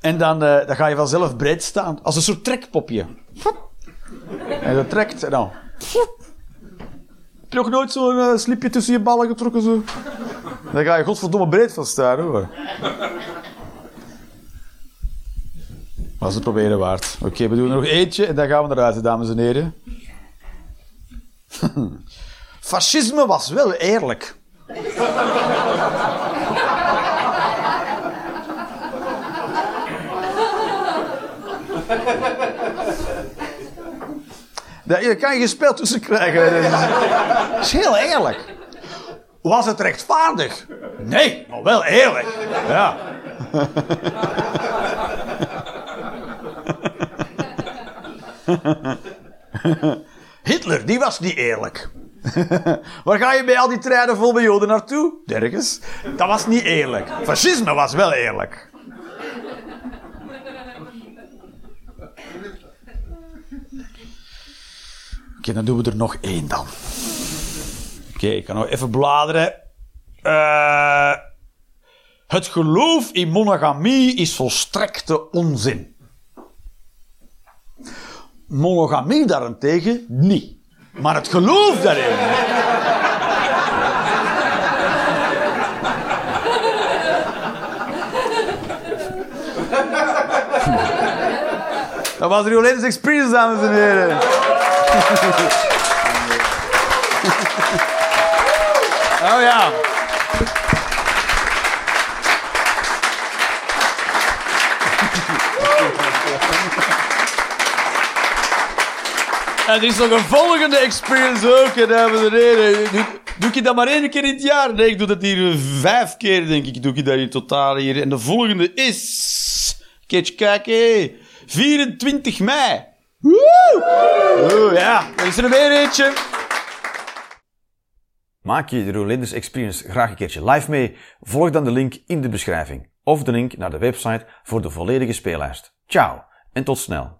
En dan, eh, dan ga je vanzelf breed staan. Als een soort trekpopje. En dat trekt en dan. Heb je nog nooit zo'n eh, slipje tussen je ballen getrokken? Zo? Dan ga je godverdomme breed van staan hoor. Was het proberen waard. Oké, we doen er nog eentje en dan gaan we buiten, dames en heren. Fascisme was wel eerlijk. Je kan je spel tussen krijgen. Is heel eerlijk. Was het rechtvaardig? Nee, maar wel eerlijk. Ja. Hitler, die was niet eerlijk. Waar ga je bij al die treinen vol met Joden naartoe? Nergens. Dat was niet eerlijk. Fascisme was wel eerlijk. Oké, dan doen we er nog één dan. Oké, ik kan nog even bladeren. Eh, het geloof in monogamie is volstrekte onzin. Monogamie daarentegen niet. Maar het geloof daarin. Dat was Rio Ladies Experience, dames en heren. Oh ja. En er is nog een volgende experience ook, dames en heren. Doe, doe ik dat maar één keer in het jaar? Nee, ik doe dat hier vijf keer, denk ik. Doe ik dat in totaal hier. En de volgende is... Kijk, kijken. 24 mei. Woe! Ja, er is er weer eentje. Maak je de Rolanders Experience graag een keertje live mee? Volg dan de link in de beschrijving of de link naar de website voor de volledige speellijst. Ciao en tot snel.